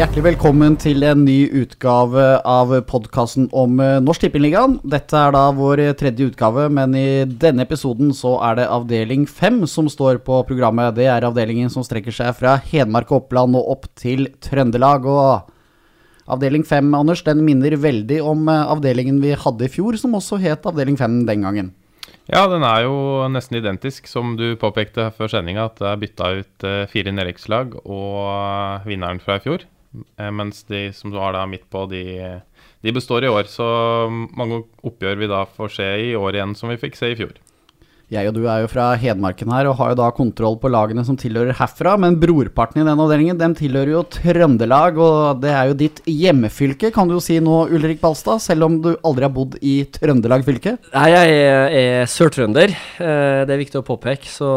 Hjertelig velkommen til en ny utgave av podkasten om eh, Norsk Tippingligaen. Dette er da vår tredje utgave, men i denne episoden så er det avdeling fem som står på programmet. Det er avdelingen som strekker seg fra Hedmark og Oppland og opp til Trøndelag. Og avdeling fem, Anders, den minner veldig om eh, avdelingen vi hadde i fjor, som også het avdeling fem den gangen. Ja, den er jo nesten identisk, som du påpekte før sendinga, at det er bytta ut eh, fire nedrykkslag og vinneren fra i fjor. Eh, mens de som har da midt på, de, de består i år. Så mange oppgjør vi da får se i år igjen, som vi fikk se i fjor. Jeg og du er jo fra Hedmarken her og har jo da kontroll på lagene som tilhører herfra, men brorparten i den avdelingen dem tilhører jo Trøndelag, og det er jo ditt hjemmefylke, kan du jo si nå, Ulrik Balstad, selv om du aldri har bodd i Trøndelag fylke? Nei, jeg er, er sørtrønder, eh, det er viktig å påpeke. Så,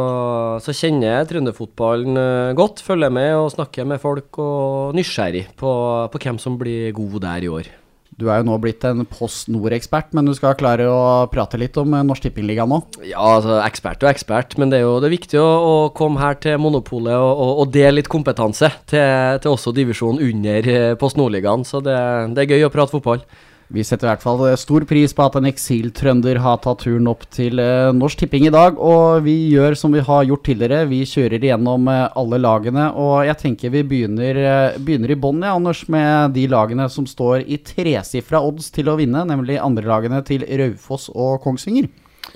så kjenner jeg trønderfotballen eh, godt, følger med og snakker med folk og nysgjerrig på, på hvem som blir god der i år. Du er jo nå blitt en Post Nord-ekspert, men du skal klare å prate litt om eh, Norsk Tippingliga nå? Ja, altså ekspert og ekspert, men det er jo det er viktig å, å, komme her til Monopolet og, og, og dele litt kompetanse til, til også divisjonen under eh, Post Nord-ligaen. Så det, det er gøy å prate fotball. Vi setter i hvert fall eh, stor pris på at en eksiltrønder har tatt turen opp til eh, Norsk Tipping i dag. Og vi gjør som vi har gjort tidligere, vi kjører igjennom eh, alle lagene. Og jeg tenker vi begynner, begynner i bånn, Anders, med de lagene som står i tresifra odds til å vinne, nemlig andrelagene til Raufoss og Kongsvinger.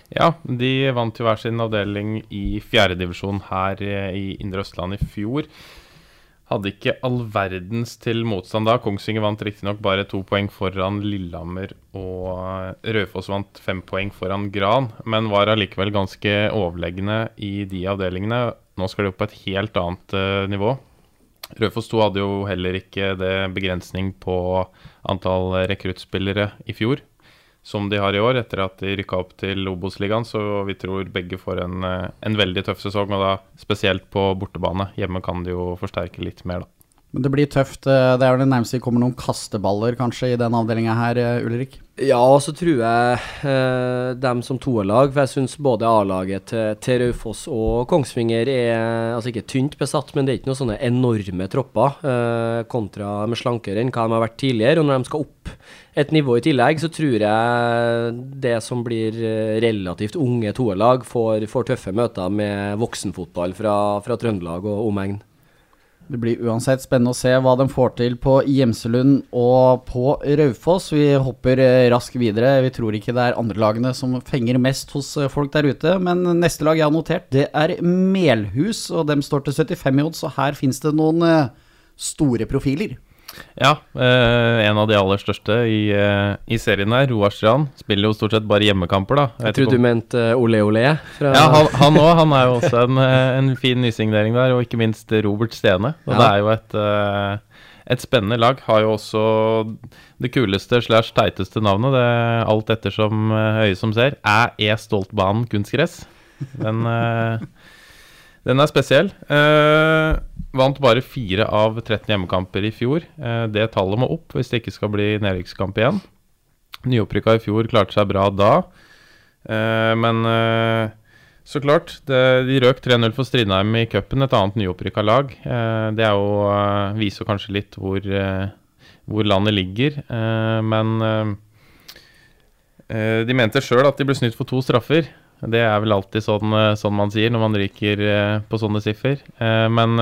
Ja, de vant jo hver sin avdeling i fjerdedivisjon her i Indre Østland i fjor. Hadde ikke all verdens til motstand da. Kongsvinger vant riktignok bare to poeng foran Lillehammer, og Raufoss vant fem poeng foran Gran, men var allikevel ganske overlegne i de avdelingene. Nå skal de opp på et helt annet uh, nivå. Raufoss 2 hadde jo heller ikke det begrensning på antall rekruttspillere i fjor som de har i år, etter at de rykka opp til Obos-ligaen. Så vi tror begge får en, eh, en, veldig tøff sesong, og da spesielt på bortebane. Hjemme kan de jo forsterke litt mer, da. Men det blir tøft. Eh, det er jo det nærmeste vi kommer noen kasteballer kanskje i den avdelinga her, eh, Ulrik? Ja, og så tror jeg eh, dem som toerlag, for jeg syns både A-laget til, til Raufoss og Kongsvinger er altså ikke tynt besatt, men det er ikke noen sånne enorme tropper eh, kontra med slankere enn hva de har vært tidligere. Og når de skal opp et nivå i tillegg, så tror jeg det som blir eh, relativt unge toerlag, får, får tøffe møter med voksenfotball fra, fra Trøndelag og omegn. Det blir uansett spennende å se hva de får til på Gjemselund og på Raufoss. Vi hopper eh, raskt videre. Vi tror ikke det er andre lagene som fenger mest hos eh, folk der ute. Men neste lag jeg har notert, det er Melhus, og dem står til 75 i odds. Så her finnes det noen eh, store profiler. Ja, eh, en av de aller største i, eh, i serien her, Roar Strand, spiller jo stort sett bare hjemmekamper, da. Jeg, jeg trodde du mente uh, Ole Ole. Fra... Ja, han òg. Han, er jo også en, eh, en fin nysignering der, og ikke minst Robert Stene. Og ja. det er jo et, eh, et spennende lag. Har jo også det kuleste slash teiteste navnet, det alt ettersom øyet som ser. Er E. Stoltbanen kunstgress? Den den er spesiell. Eh, vant bare fire av 13 hjemmekamper i fjor. Eh, det tallet må opp hvis det ikke skal bli nedrykkskamp igjen. Nyopprykka i fjor klarte seg bra da, eh, men eh, så klart. Det, de røk 3-0 for Strindheim i cupen, et annet nyopprykka lag. Eh, det er jo, eh, viser kanskje litt hvor, hvor landet ligger, men de mente sjøl at de ble snytt for to straffer. Det er vel alltid sånn, eh, sånn man sier når man ryker eh, på sånne siffer. Eh, men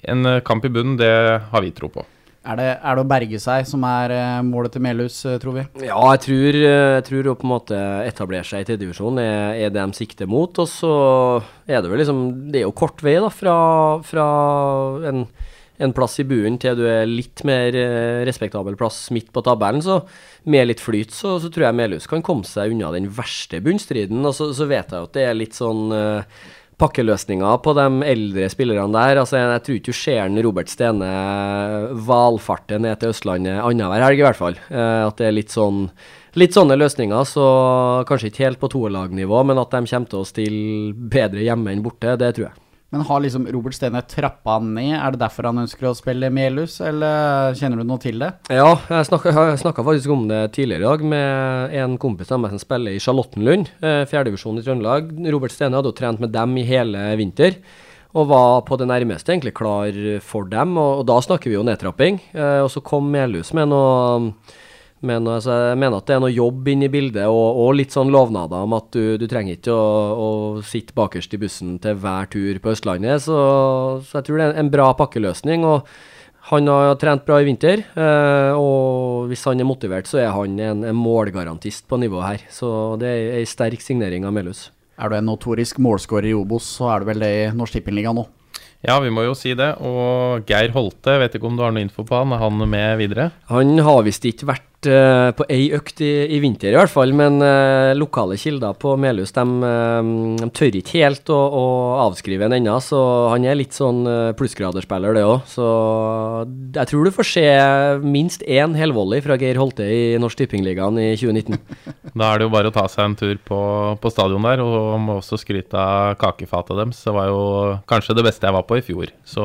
en kamp i bunnen, det har vi tro på. Er det, er det, å berge seg som er målet til Melhus, tror vi? Ja, jeg tror, jeg tror å på en måte etablere seg i tredjedivisjon er, er det de sikter mot. Og så er det vel liksom Det er jo kort vei da fra, fra en en plass i buen til du er litt mer eh, respektabel plass midt på tabellen. Så med litt flyt så, så tror jeg Melhus kan komme seg unna den verste bunnstriden. Og så, så vet jeg at det er litt sånn uh, pakkeløsninger på de eldre spillerne der. Altså, jeg, jeg tror ikke du ser Robert Stene valfarte ned til Østlandet annenhver helg, i hvert fall. At det er litt sånn Litt sånne løsninger, så kanskje ikke helt på toerlagnivå, men at de kommer til å stille bedre hjemme enn borte, det tror jeg. Men har liksom Robert Stene trappa ned? Er det derfor han ønsker å spille Melhus, eller kjenner du noe til det? Ja, jeg snakka faktisk om det tidligere i dag med en kompis av meg som spiller i Charlottenlund, eh, fjerdedivisjon i Trøndelag. Robert Stene hadde jo trent med dem i hele vinter. og var på det nærmeste egentlig klar for dem. Og, og da snakker vi jo nedtrapping. Eh, og så kom Melhus med noe men altså, jeg mener at det er noe jobb inne i bildet, og, og litt sånn lovnader om at du, du trenger ikke å, å, sitte bakerst i bussen til hver tur på Østlandet. Så, så, jeg tror det er en bra pakkeløsning. og Han har trent bra i vinter, eh, og hvis han er motivert, så er han en, en målgarantist på nivået her. Så det er ei sterk signering av Melhus. Er du en notorisk målskårer i Obos, så er du vel det i Norsk Tippingliga nå? Ja, vi må jo si det. Og Geir Holte, vet ikke om du har noe info på han? Er han med videre? Han har visst ikke vært uh, på ei økt i, i, vinter, i hvert fall. Men uh, lokale kilder på Melhus de, uh, de tør ikke helt å, å avskrive han ennå. Så han er litt sånn plussgraderspiller, det òg. Så jeg tror du får se minst én helvolley fra Geir Holte i Norsk Tippingligaen i 2019. da er det jo bare å ta seg en tur på, på stadion der, og må også skryte av kakefatet deres. Det var jo kanskje det beste jeg var på i fjor. Så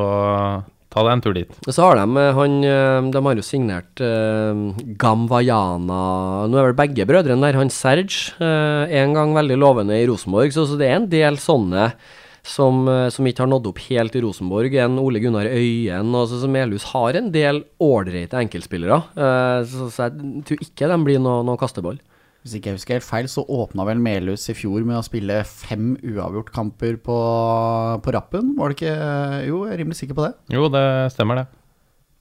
Ta deg en tur dit. Så har de eh, han eh, De har jo signert uh, Gamvayana Nå er vel begge brødrene der. Han Serge, uh, en gang veldig lovende i Rosenborg. Så, så det er en del sånne som, som, ikke har nådd opp helt i Rosenborg. En Ole Gunnar Øyen. Og så, så Melhus har en del ålreite enkeltspillere. Uh, så, så, jeg tror ikke de blir noe, noe kasteball. Hvis ikke jeg husker helt feil, så åpna vel Melhus i fjor med å spille fem uavgjort-kamper på, på, rappen. Var det ikke Jo, jeg er rimelig sikker på det. Jo, det stemmer, det.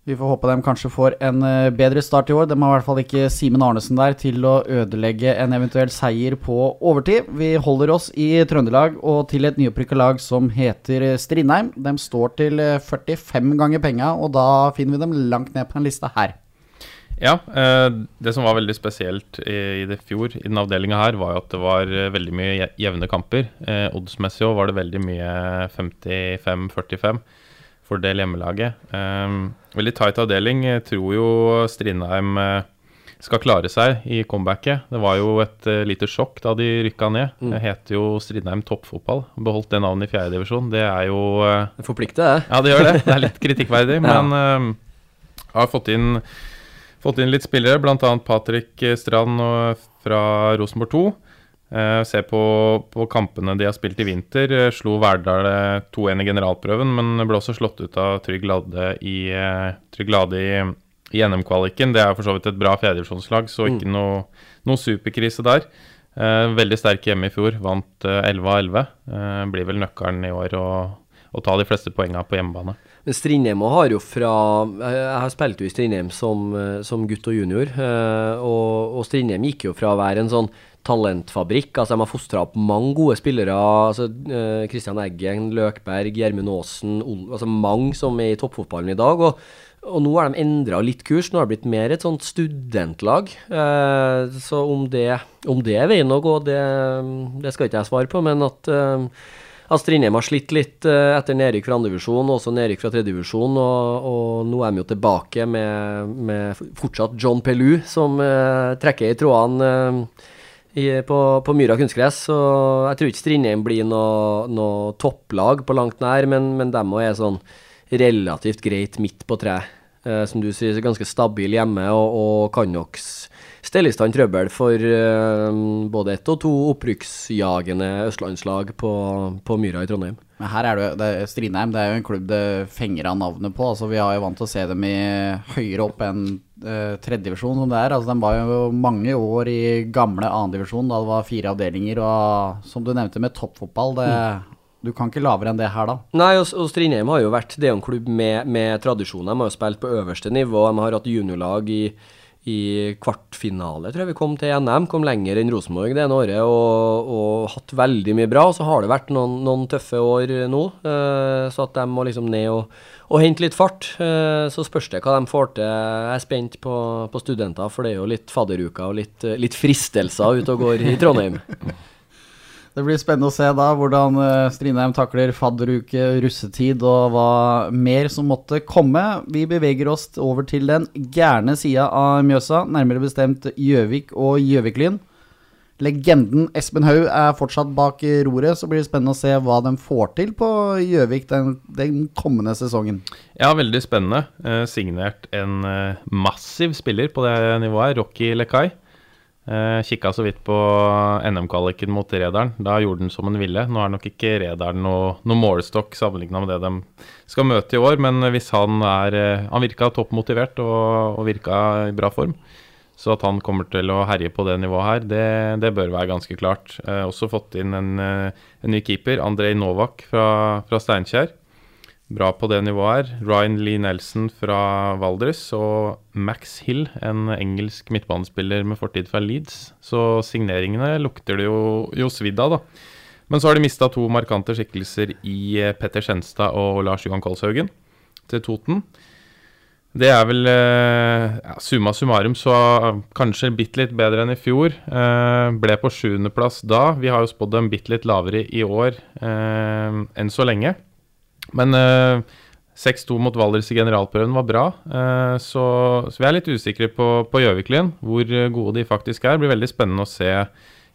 Vi får håpe de kanskje får en eh, bedre start i år. De har i hvert fall ikke Simen Arnesen der til å ødelegge en eventuell seier på overtid. Vi holder oss i Trøndelag og til et nyopprykka lag som heter Strindheim. De står til 45 ganger penga, og da finner vi dem langt ned på en liste her. Ja, eh, det som var veldig spesielt i, det fjor, i den avdelinga her, var jo at det var eh, veldig mye jevne kamper. Eh, oddsmessig òg var det veldig mye 55-45 for del hjemmelaget. veldig tight avdeling. Jeg tror jo Strindheim skal klare seg i comebacket. Det var jo et lite sjokk da de rykka ned. Mm. Det heter jo Strindheim toppfotball. Beholdt det navnet i fjerdedivisjon. Det er jo Det forplikter, det. Ja, det gjør det. Det er litt kritikkverdig, ja. men uh, har fått inn Fått inn litt spillere, bl.a. Patrick Strand fra Rosenborg 2. Eh, se på, på, kampene de har spilt i vinter. Eh, slo Verdal 2-1 i generalprøven, men ble også slått ut av Trygg Lade i, eh, Trygg Lade i, i NM-kvaliken. Det er for så vidt et bra fjerdedivisjonslag, så ikke mm. noe, noe, superkrise der. Eh, veldig sterk hjemme i fjor, vant 11 av 11. Eh, blir vel nøkkelen i år å, å ta de fleste poengene på hjemmebane. Men Strindheim har jo fra Jeg har spilt jo i Strindheim som, eh, som gutt og junior. Eh, og, og Strindheim gikk jo fra å være en sånn talentfabrikk. altså De har fostra opp mange gode spillere. altså Kristian eh, Eggen, Løkberg, Gjermund Aasen. altså Mange som er i toppfotballen i dag. og og nå har de endra litt kurs. Nå har det blitt mer et sånt studentlag. Så om det, om det er veien å gå, det, det, skal ikke jeg svare på. Men at at Strindheim har slitt litt uh, etter nedrykk fra andredivisjon og også nedrykk fra tredjedivisjon. Og, og nå er de jo tilbake med, med fortsatt John Pelu som uh, trekker i trådene uh, på, på, Myra kunstgress. Så jeg tror ikke Strindheim blir noe, noe, topplag på langt nær, men, men dem òg er sånn relativt greit midt på tre. som du sier, ganske stabil hjemme og, og kan nok stelle i stand trøbbel for uh, både ett og to opprykksjagende østlandslag på, på, Myra i Trondheim. Men her er det, det Strindheim det er jo en klubb det fenger av navnet på. altså Vi har jo vant til å se dem i høyere opp enn uh, tredjedivisjon som det er. altså De var jo mange år i gamle annendivisjon da det var fire avdelinger. Og som du nevnte med toppfotball, det, mm. Du kan ikke lavere enn det her, da? Nei, og, og Strindheim har jo vært Det er en klubb med, med tradisjon. De har jo spilt på øverste nivå. De har hatt juniorlag i i kvartfinale, tror jeg vi kom til NM. Kom lenger enn Rosenborg det ene året og, og, hatt veldig mye bra. Og Så har det vært noen, noen tøffe år nå, uh, så at de må liksom ned og, og hente litt fart. Uh, så spørs det hva de får til. Jeg er spent på, på studenter, for det er jo litt fadderuka og litt, litt fristelser ute og går i Trondheim. Det blir spennende å se da hvordan eh, Strindheim takler fadderuke, russetid og hva mer som måtte komme. Vi beveger oss over til den gærne sida av Mjøsa, nærmere bestemt Gjøvik og Gjøviklyn. Legenden Espen Haug er fortsatt bak roret, så blir det spennende å se hva de får til på Gjøvik den, den, kommende sesongen. Ja, veldig spennende. Eh, signert en eh, massiv spiller på det nivået, Rocky Lekai. Eh, Kikka så vidt på NM-kvaliken mot Rederen. Da gjorde den som han ville. Nå er nok ikke Rederen noe, noe målestokk sammenligna med det de skal møte i år, men hvis han er eh, Han virka toppmotivert og, og virka i bra form. Så at han kommer til å herje på det nivået her, det, det bør være ganske klart. Eh, også fått inn en, eh, en ny keeper, Andrej Novak fra, fra Steinkjer. Bra på det nivået her. Ryan Lee Nelson fra Valdres og Max Hill, en engelsk midtbanespiller med fortid fra Leeds. Så signeringene lukter det jo, jo svidd av, da. Men så har de mista to markante skikkelser i eh, Petter Skjenstad og Lars Johan Kolshaugen til Toten. Det er vel eh, ja, summa summarum så kanskje bitte litt bedre enn i fjor. Eh, ble på sjuendeplass da. Vi har jo spådd dem bitte litt lavere i år eh, enn så lenge. Men eh, 6-2 mot Valdres i generalprøven var bra. Eh, så, så, vi er litt usikre på, Gjøvik-Lyn. hvor gode de faktisk er. Det blir veldig spennende å se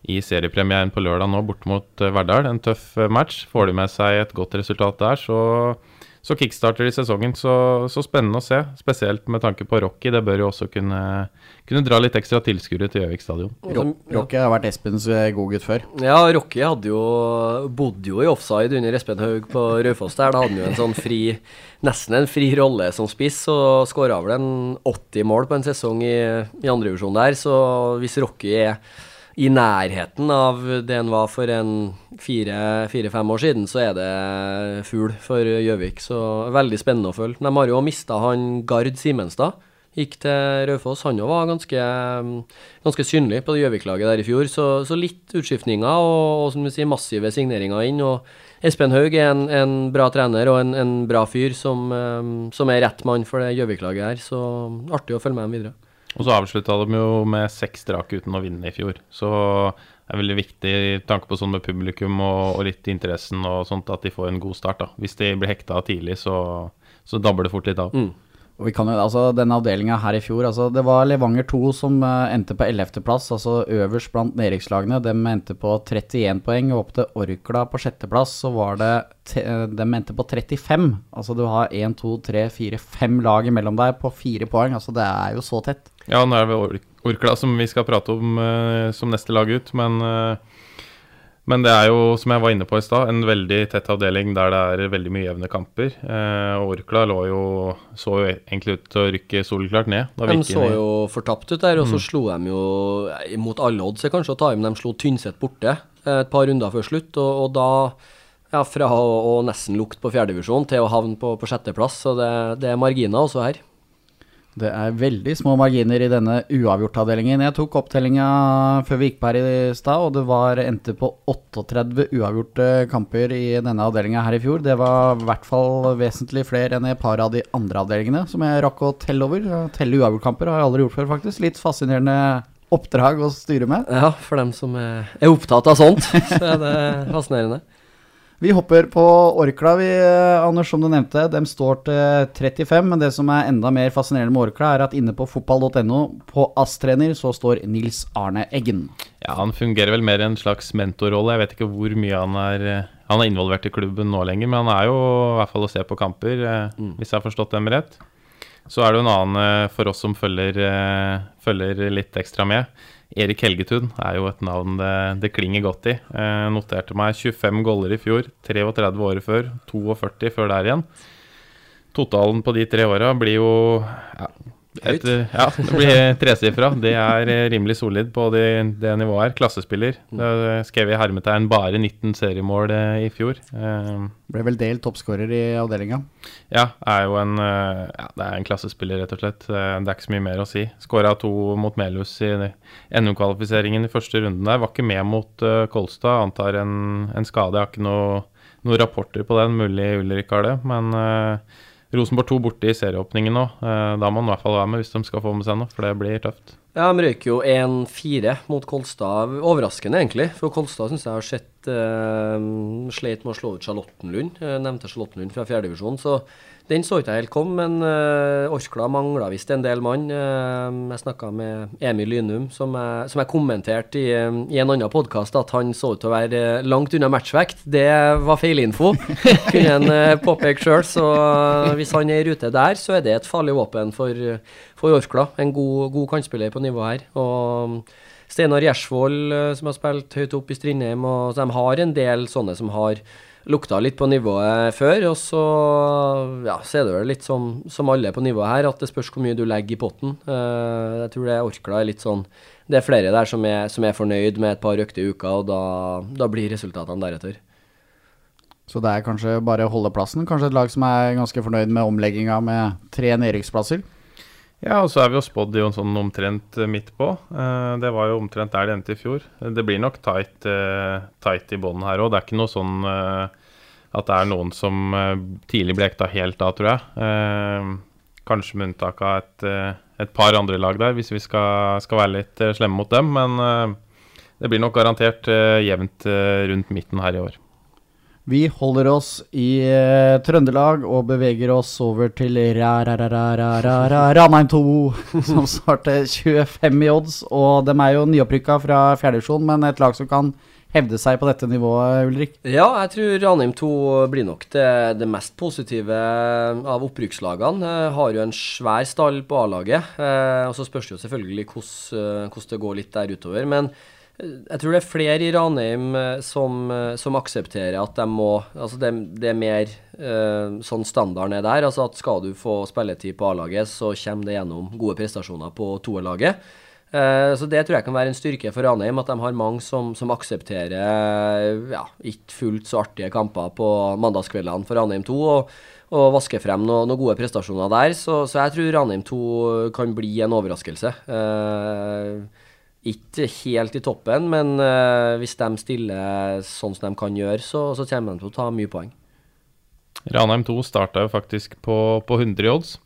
i seriepremieren på lørdag nå bort mot eh, Verdal. En tøff match. Får de med seg et godt resultat der, så så kickstarter de sesongen. Så, så, spennende å se, spesielt med tanke på Rocky. Det bør jo også kunne, kunne dra litt ekstra tilskuere til Gjøvik stadion. Rocky har vært Espens eh, godgutt før. Ja, Rocky hadde jo, bodde jo i offside under Espen Haug på Raufoss der. Da hadde han jo en sånn fri, nesten en fri rolle som spiss, og skåra vel en 80 mål på en sesong i, i andrevisjon der. Så hvis Rocky er i nærheten av det en var for en fire-fem år siden, så er det fugl for Gjøvik. Så veldig spennende å følge. De har jo mista han Gard Simenstad. Gikk til Raufoss. Han var ganske, ganske synlig på Gjøvik-laget der i fjor. Så, så litt utskiftninger og, og, som sier, massive signeringer inn. og Espen Haug er en, en bra trener og en, en bra fyr som, som, er rett mann for det Gjøvik-laget her. Så artig å følge med dem videre. Og så avslutta de jo med seks strake uten å vinne i fjor. Så det er veldig viktig i tanke på sånn med publikum og, og, litt interessen og sånt, at de får en god start. da. Hvis de blir hekta tidlig, så, så dabber det fort litt av. Mm. Og vi kan jo, altså Denne avdelinga her i fjor, altså det var Levanger 2 som uh, endte på 11.-plass, altså øverst blant nedrykkslagene. De endte på 31 poeng, og opp til Orkla på 6.-plass så var det De endte på 35. Altså du har 1, 2, 3, 4, 5 lag imellom deg på 4 poeng. Altså det er jo så tett. Ja, nå er det Orkla som vi skal prate om uh, som neste lag ut, men uh, men det er jo, som jeg var inne på i stad, en veldig tett avdeling der det er veldig mye jevne kamper. Eh, Orkla lå jo, så jo egentlig ut til å rykke soleklart ned. de så jo fortapt ut der, og så mm. slo de jo mot alle odds kanskje å ta dem. De slo Tynset borte eh, et par runder før slutt, og, og da ja, fra å, å nesten lukte på fjerdedivisjon til å havne på, på sjetteplass. Så det, det er marginer også her. Det er veldig små marginer i denne uavgjortavdelingen. Jeg tok opptellinga før vi gikk på her i stad, og det var endte på 38 uavgjorte kamper i denne avdelinga her i fjor. Det var i hvert fall vesentlig flere enn et par av de andre avdelingene som jeg rakk å telle over. Telle uavgjortkamper har jeg aldri gjort før, faktisk. Litt fascinerende oppdrag å styre med. Ja, for dem som er opptatt av sånt, så er det fascinerende. Vi hopper på Orkla, vi, Anders, som du nevnte. De står til 35, men det som er enda mer fascinerende med Orkla, er at inne på fotball.no, på ASS-trener, så står Nils Arne Eggen. Ja, han fungerer vel mer i en slags mentorrolle. Jeg vet ikke hvor mye han er Han er involvert i klubben nå lenger, men han er jo i hvert fall å se på kamper, eh, mm. hvis jeg har forstått dem rett. Så er det jo en annen eh, for oss som følger, eh, følger litt ekstra med. Erik Helgetun er jo et navn det, det klinger godt i. Eh, noterte meg 25 goller i fjor, 33 året før, 42 før der igjen. Totalen på de tre åra blir jo ja, et, ja, det blir tresifra. Det er eh, rimelig solid på det, det nivået her. Klassespiller. Det skrev i hermetegn bare 19 seriemål eh, i fjor. Uh, Ble vel delt toppskårer i avdelinga? Ja, er jo en, ja, det er en klassespiller, rett og slett. Det er ikke så mye mer å si. Skåra to mot Melhus i NM-kvalifiseringen i første runden der. Var ikke med mot Kolstad. Antar en, en, skade. Jeg har ikke noen rapporter på den. Mulig Ulrik har det. Men uh, Rosenborg 2 borte i serieåpningen nå. Eh, da må man i hvert fall være med hvis de skal få med seg noe, for det blir tøft. Ja, De røyker jo 1-4 mot Kolstad. Overraskende, egentlig. For Kolstad syns jeg har sett uh, sleit med å slå ut Charlottenlund. Jeg nevnte Charlottenlund fra fjerdedivisjon. Så den så ikke jeg helt komme, men uh, Orkla mangla visst en del mann. Uh, jeg snakka med Emil Lynum, som jeg, som jeg kommenterte i, i, en annen podkast at han så ut til å være langt unna matchvekt. Det var feilinfo, kunne han uh, påpeke sjøl. Så hvis han er i rute der, så er det et farlig våpen for, for Orkla. En god, god kantspiller på nivå her. Og Steinar Gjersvold, som har spilt høyt opp i Strindheim. Og, de har en del sånne som har lukta litt på nivået før. Og så, ja, så er det vel litt som, som alle på nivået her, at det spørs hvor mye du legger i potten. Uh, jeg tror det Orkla er litt sånn Det er flere der som er, som er fornøyd med et par økte uker, og da, da blir resultatene deretter. Så det er kanskje bare å holde plassen? Kanskje et lag som er ganske fornøyd med omlegginga med tre nedrykksplasser? Ja, og så er vi jo spådd jo sånn omtrent midt på. Eh, det var jo omtrent der det endte i fjor. Det blir nok tight, eh, tight i bånn her òg. Det er ikke noe sånn eh, at det er noen som tidlig ble ekta helt av, tror jeg. Kanskje med unntak av et, et, par andre lag der, hvis vi skal, skal være litt slemme mot dem. Men det blir nok garantert jevnt rundt midten her i år. Vi holder oss i uh, Trøndelag og beveger oss over til Ranheim 2, som starter 25 i odds. Og de er jo nyopprykka fra fjerdedivisjon, men et lag som kan hevde seg på dette nivået, Ulrik? Ja, jeg tror Ranheim 2 blir nok det, det mest positive av opprykkslagene. Uh, har jo en svær stall på A-laget. Uh, og så spørs det jo selvfølgelig hvordan det går litt der utover. men jeg tror det er flere i Ranheim eh, som, eh, som aksepterer at de må Altså det, det er mer uh, sånn standarden er der. Altså at skal du få spilletid på A-laget, så kommer det gjennom gode prestasjoner på toerlaget. Uh, så det tror jeg kan være en styrke for Ranheim, at de har mange som, som aksepterer ja, ikke fullt så artige kamper på mandagskveldene for Ranheim 2. og og vaske frem noen, noen gode prestasjoner der. Så, så, jeg tror Ranheim 2 kan bli en overraskelse. Uh, ikke helt i toppen, men uh, hvis de stiller sånn som de kan gjøre, så, så kommer de til å ta mye poeng. Ranheim 2 starta jo faktisk på, på 100 odds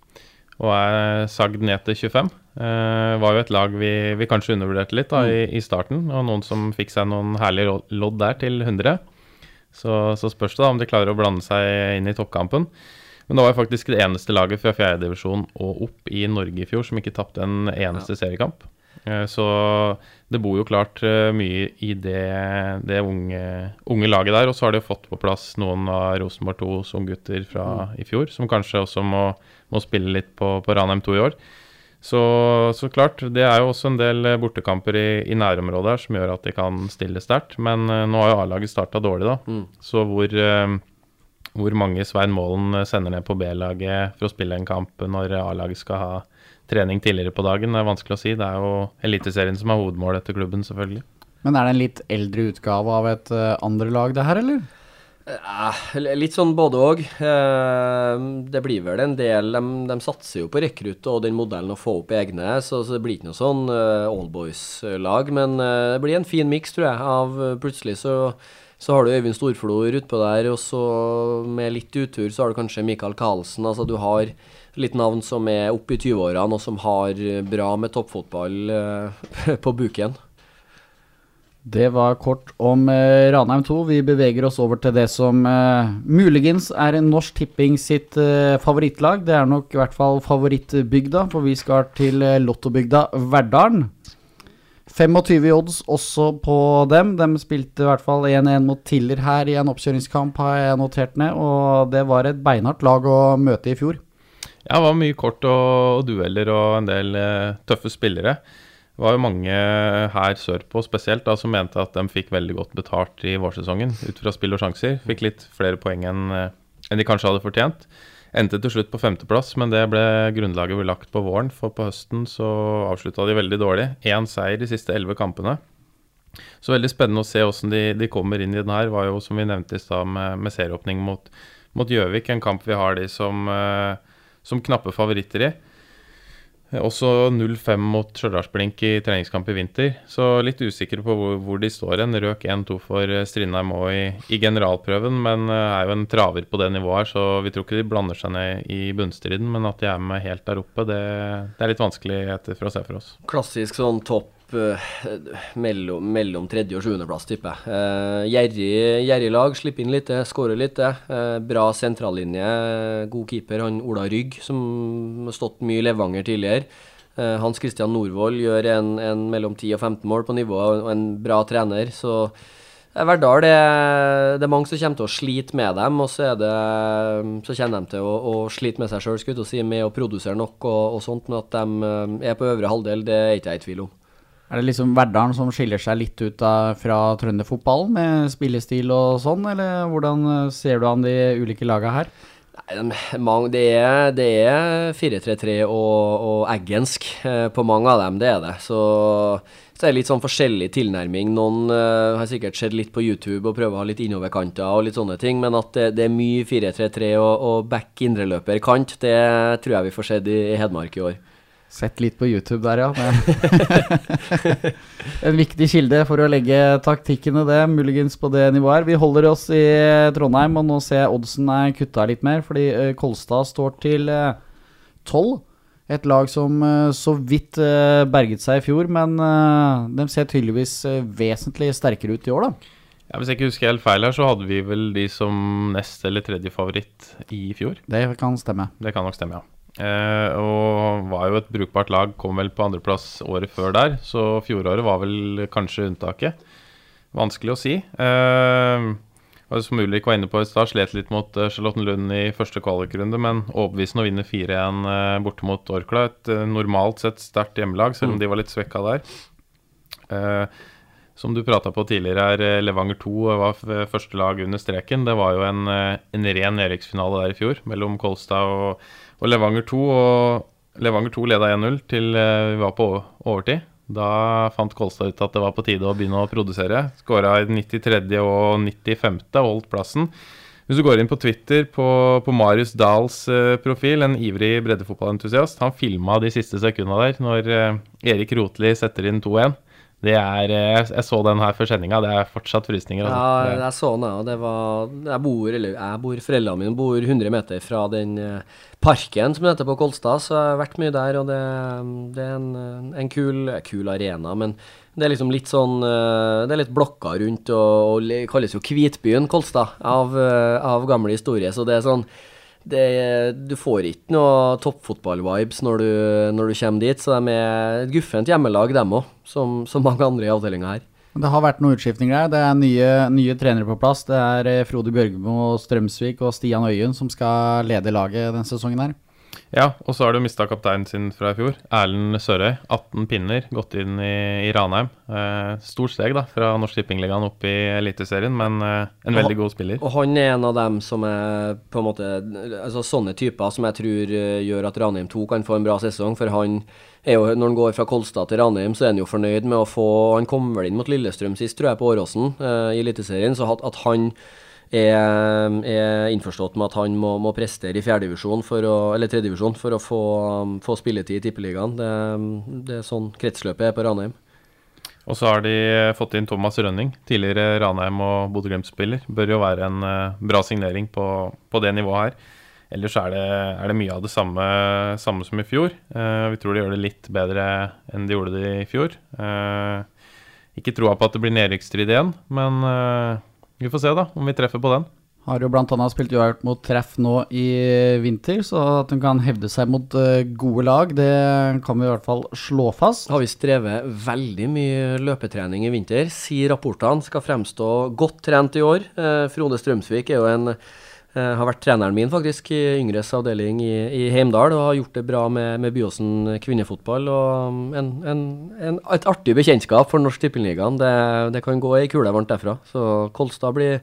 og er sagd ned til 25. Uh, var jo et lag vi, vi kanskje undervurderte litt da, mm. i, i, starten, og noen som fikk seg noen herlige lodd der til 100. Så, så spørs det da om de klarer å blande seg inn i toppkampen. Men det var jo faktisk det eneste laget fra fjerdedivisjon og opp i Norge i fjor som ikke tapte en eneste ja. seriekamp. Eh, så det bor jo klart eh, mye i det, det unge, unge, laget der. Og så har de fått på plass noen av Rosenborg 2s unggutter fra mm. i fjor, som kanskje også må, må spille litt på, på Ranheim 2 i år. Så, så, klart, det er jo også en del bortekamper i, i nærområdet her som gjør at de kan stille sterkt. Men nå har jo A-laget starta dårlig, da. Mm. Så hvor, hvor mange Svein Målen sender ned på B-laget for å spille en kamp når A-laget skal ha trening tidligere på dagen. Det er vanskelig å si. Det er jo Eliteserien som er hovedmålet etter klubben, selvfølgelig. Men er det en litt eldre utgave av et uh, andre lag, det her, eller? Eh, litt sånn både òg. Eh, det blir vel en del De, de satser jo på rekrutt og den modellen å få opp egne, så, så det blir ikke noe sånn eh, oldboys-lag. Men uh, det blir en fin miks, tror jeg. Av plutselig så, så har du Øyvind Storflor utpå der, og så med litt utur så har du kanskje Mikael Karlsen. Altså du har litt navn som er oppe i 20-årene, og som har bra med toppfotball uh, på buken. Det var kort om eh, Ranheim 2. Vi beveger oss over til det som eh, muligens er Norsk Tipping sitt eh, favorittlag. Det er nok i hvert fall favorittbygda, for vi skal til lottobygda Verdalen. 25 odds også på dem. De spilte i hvert fall 1-1 mot Tiller her i en oppkjøringskamp, har jeg notert ned. Og det var et beinhardt lag å møte i fjor. Ja, det var mye kort og, og dueller og en del eh, tøffe spillere. Det var jo mange her sørpå spesielt da, som mente at de fikk veldig godt betalt i vårsesongen ut fra spill og sjanser. Fikk litt flere poeng enn uh, en de kanskje hadde fortjent. Endte til slutt på femteplass, men det ble grunnlaget ble lagt på våren. For på høsten så avslutta de veldig dårlig. Én seier de siste elleve kampene. Så veldig spennende å se hvordan de, de, kommer inn i den her. Var jo, som vi nevnte i stad, med, med serieåpning mot Gjøvik. En kamp vi har de som uh, som knappe favoritter i. Også 0-5 mot Stjørdalsblink i treningskamp i vinter. Så litt usikker på hvor, hvor de står hen. Røk 1-2 for eh, Strindheim òg i, i, generalprøven, men eh, er jo en traver på det nivået her, så vi tror ikke de blander seg ned i bunnstriden. Men at de er med helt der oppe, det, det er litt vanskelig etter for å se for oss. Klassisk sånn topp uh, mellom, mellom tredje- og sjuendeplass, tipper jeg. Uh, gjerrig, lag, slipper inn litt, skårer litt. Uh, bra sentrallinje, god keeper. Han Ola Rygg, som har stått mye i Levanger tidligere. Hans Christian Norvoll gjør en, en, mellom 10 og 15 mål på nivå, og en bra trener. Så Verdal, det, det, er mange som kommer til å slite med dem, og så, det, så kommer de til å, å slite med seg sjøl, si, med å produsere nok og, og, sånt. Men at de er på øvre halvdel, det er ikke jeg i tvil om. Er det liksom Verdalen som skiller seg litt ut av, fra trønderfotballen med spillestil og sånn, eller hvordan eh, ser du an de ulike laga her? Nei, det er, det er 4-3-3 og, og eggensk eh, på mange av dem, det er det. Så, så er det litt sånn forskjellig tilnærming. Noen uh, har sikkert sett litt på YouTube og prøver å ha litt innoverkanter og litt sånne ting, men at det, det er mye 4-3-3 og, og back indreløperkant, det tror jeg vi får sett i, i Hedmark i år. Sett litt på YouTube der, ja. En viktig kilde for å legge taktikkene, det, muligens på det nivået her. Vi holder oss i Trondheim, og nå ser jeg oddsen er kutta litt mer, fordi eh, Kolstad står til tolv. Et lag som eh, så vidt eh, berget seg i fjor, men eh, de ser tydeligvis eh, vesentlig sterkere ut i år, da. Ja, hvis jeg ikke husker helt feil her, så hadde vi vel de som nest eller tredje favoritt i fjor. Det kan stemme. Det kan nok stemme, ja. Eh, og var jo et brukbart lag, kom vel på andreplass året før der, så fjoråret var vel kanskje unntaket. Vanskelig å si. Eh, som Ulrik var inne på i stad, slet litt mot eh, Charlottenlund i første kvalikrunde, men overbevisende å vinne 4-1 eh, borte mot Orkla. Et normalt sett sterkt hjemmelag, selv om de var litt svekka der. Eh, som du prata på tidligere her, Levanger 2 var første lag under streken. Det var jo en, en ren nedrykksfinale der i fjor, mellom Kolstad og, og Levanger 2. Og Levanger 2 leda 1-0 til eh, vi var på overtid. Da fant Kolstad ut at det var på tide å begynne å produsere. Skåra i 93. og 95. og holdt plassen. Hvis du går inn på Twitter på, på Marius Dahls eh, profil, en ivrig breddefotballentusiast, han filma de siste sekundene der når eh, Erik Rotli setter inn 2-1. Det er, eh, jeg, så den her før sendinga, det er fortsatt frysninger. Altså. Ja, jeg så den, ja. Det var Jeg bor, eller jeg bor, foreldrene mine bor 100 meter fra den eh, parken som heter på Kolstad, så jeg har vært mye der, og det, det er en, en kul, kul arena. Men det er liksom litt sånn eh, Det er litt blokker rundt, og, og kalles jo Kvitbyen Kolstad av, av gamle historie, så det er sånn det, du får ikke noe toppfotball-vibes når, når du kommer dit, så de er et guffent hjemmelag, dem òg, som, som mange andre i avdelinga her. Det har vært noen utskiftninger her. Det er nye, nye trenere på plass. Det er eh, Frode Bjørgmo Strømsvik og Stian Øyen som skal lede laget denne sesongen her. Ja, og så har du mista kapteinen sin fra i fjor. Erlend Sørøy. 18 pinner, gått inn i, i Ranheim. Eh, stort steg da, fra Norsk Tippingligaen opp i Eliteserien, men eh, en Og- veldig god spiller. Og han er en av dem som er på en måte Altså sånne typer som jeg tror eh, gjør at Ranheim 2 kan få en bra sesong. For han er jo, når han går fra Kolstad til Ranheim, så er han jo fornøyd med å få Han kom vel inn mot Lillestrøm sist, tror jeg, på Åråsen eh, i Eliteserien. Så at, at han er, er innforstått med at han må, må prestere i fjerdedivisjon, eller tredjedivisjon, for å få, få spilletid i Tippeligaen. Det, det er sånn kretsløpet er på Ranheim. Og så har de fått inn Thomas Rønning, tidligere Ranheim og Bodø-Glimt-spiller. Bør jo være en eh, bra signering på, på det nivået her. Ellers er det, er det mye av det samme, samme som i fjor. Eh, vi tror de gjør det litt bedre enn de gjorde det i fjor. Eh, ikke troa på at det blir nedrykksstrid igjen, men eh, vi får se da om vi treffer på den. Har jo bl.a. spilt uavgjort mot treff nå i vinter, så at hun kan hevde seg mot eh, gode lag, det kan vi i hvert fall slå fast. har vi strevet veldig mye løpetrening i vinter, sier rapportene. Skal fremstå godt trent i år. Eh, Frode Strømsvik er jo en eh, har vært treneren min faktisk i yngres avdeling i, i Heimdal og har gjort det bra med, med Byåsen kvinnefotball. og um, en, en, en, Et artig bekjentskap for Norsk Tippeligaen. Det, det kan gå ei kule varmt derfra. Så Kolstad blir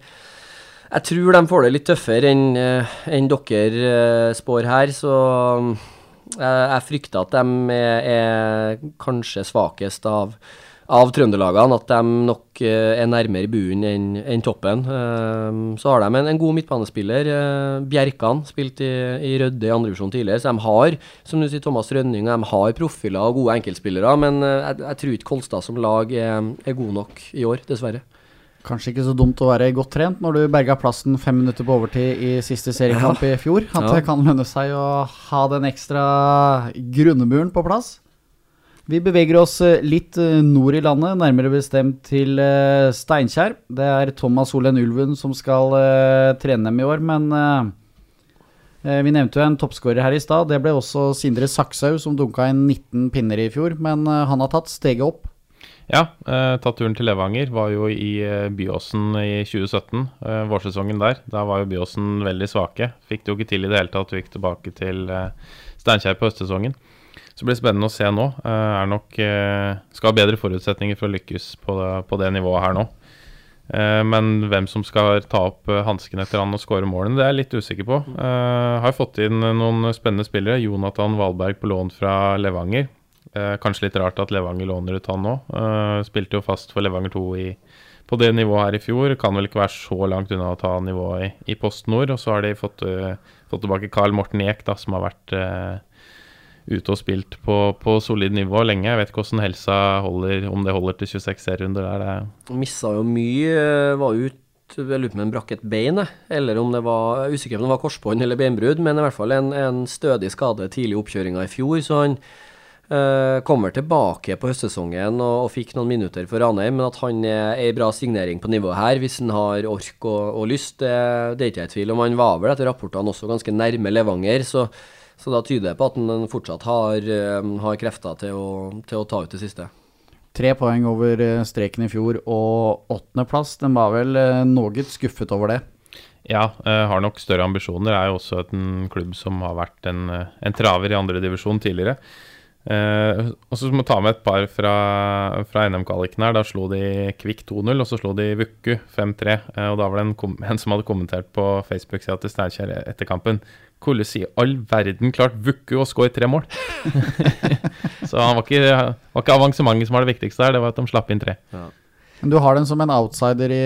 Jeg tror de får det litt tøffere enn en dere eh, spår her, så um, jeg, jeg frykter at de er, er kanskje svakest av, av trønderlagene. At de nok eh, er nærmere buen enn enn toppen. Eh, så har de en, en god midtbanespiller. eh, Bjerkan spilte i, i Rødde i andrevisjon tidligere, så de har som du sier, Thomas Rønning, de har profiler og gode enkeltspillere. Men eh, jeg, jeg tror ikke Kolstad som lag er, er god nok i år, dessverre. Kanskje ikke så dumt å være godt trent når du berga plassen fem minutter på overtid i siste seriekamp i fjor. At Ja. det kan lønne seg å ha den ekstra grunnmuren på plass. Vi beveger oss eh, litt eh, nord i landet, nærmere bestemt til eh, Steinkjer. Det er Thomas Olen Ulven som skal trene dem i år, men vi nevnte jo en toppskårer her i stad. Det ble også Sindre Sakshaug, som dunka inn 19 pinner i fjor, men han har tatt steget opp. Ja, eh, tatt turen til Levanger. Var jo i Byåsen i 2017, eh, vårsesongen der. Da var jo Byåsen veldig svake. Fikk det jo ikke til i det hele tatt, Vi gikk tilbake til eh, Steinkjer på høstsesongen. Så blir det spennende å se nå. Eh, er nok, eh, skal ha bedre forutsetninger for å lykkes på det, på det nivået her nå. Eh, men hvem som skal ta opp hansken etter han og skåre målene, det er jeg litt usikker på. Eh, har fått inn noen spennende spillere. Jonathan Valberg på lån fra Levanger. Kanskje litt rart at Levanger låner ut han nå. Spilte jo fast for Levanger 2 i, på det nivået her i fjor. Kan vel ikke være så langt unna å ta nivået i, i Post Nord. Og så har de fått, fått tilbake Carl Morten Eek, da, som har vært ute og spilt på, på, solid nivå lenge. Jeg vet ikke hvordan helsa holder, om det holder til 26 serierunder der. Missa jo mye, eh, var ute jeg lurer på om han brakk et bein, eller om det var er usikker om det var korsbånd eller beinbrudd, men i hvert fall en, en stødig skade tidlig i oppkjøringa i fjor. Så han øh, kommer tilbake på høstsesongen og, og, fikk noen minutter for Ranheim, men at han er ei bra signering på nivået her, hvis han har ork og, og lyst, det, det er ikke jeg i tvil om. Han var vel etter rapportene også ganske nærme Levanger, så så da tyder det på at han fortsatt har, eh, har krefter til å, til å, ta ut det siste. Tre poeng over eh, streken i fjor og åttendeplass. Den var vel eh, noe skuffet over det? Ja, har nok større ambisjoner. Er jo også en klubb som har vært en, en traver i andredivisjon tidligere. Eh, og så må vi ta med et par fra, fra NM-kvaliken her. Da slo de Kvikk 2-0, og så slo de Vukku 5-3. Eh, og da var det en, en, som hadde kommentert på Facebook-sida til Steinkjer etter kampen. Hvordan i all verden klart Vukku å skåre tre mål? så han var ikke, var ikke avansementet som var det viktigste her, det var at de slapp inn tre. Ja. Du har den som en outsider i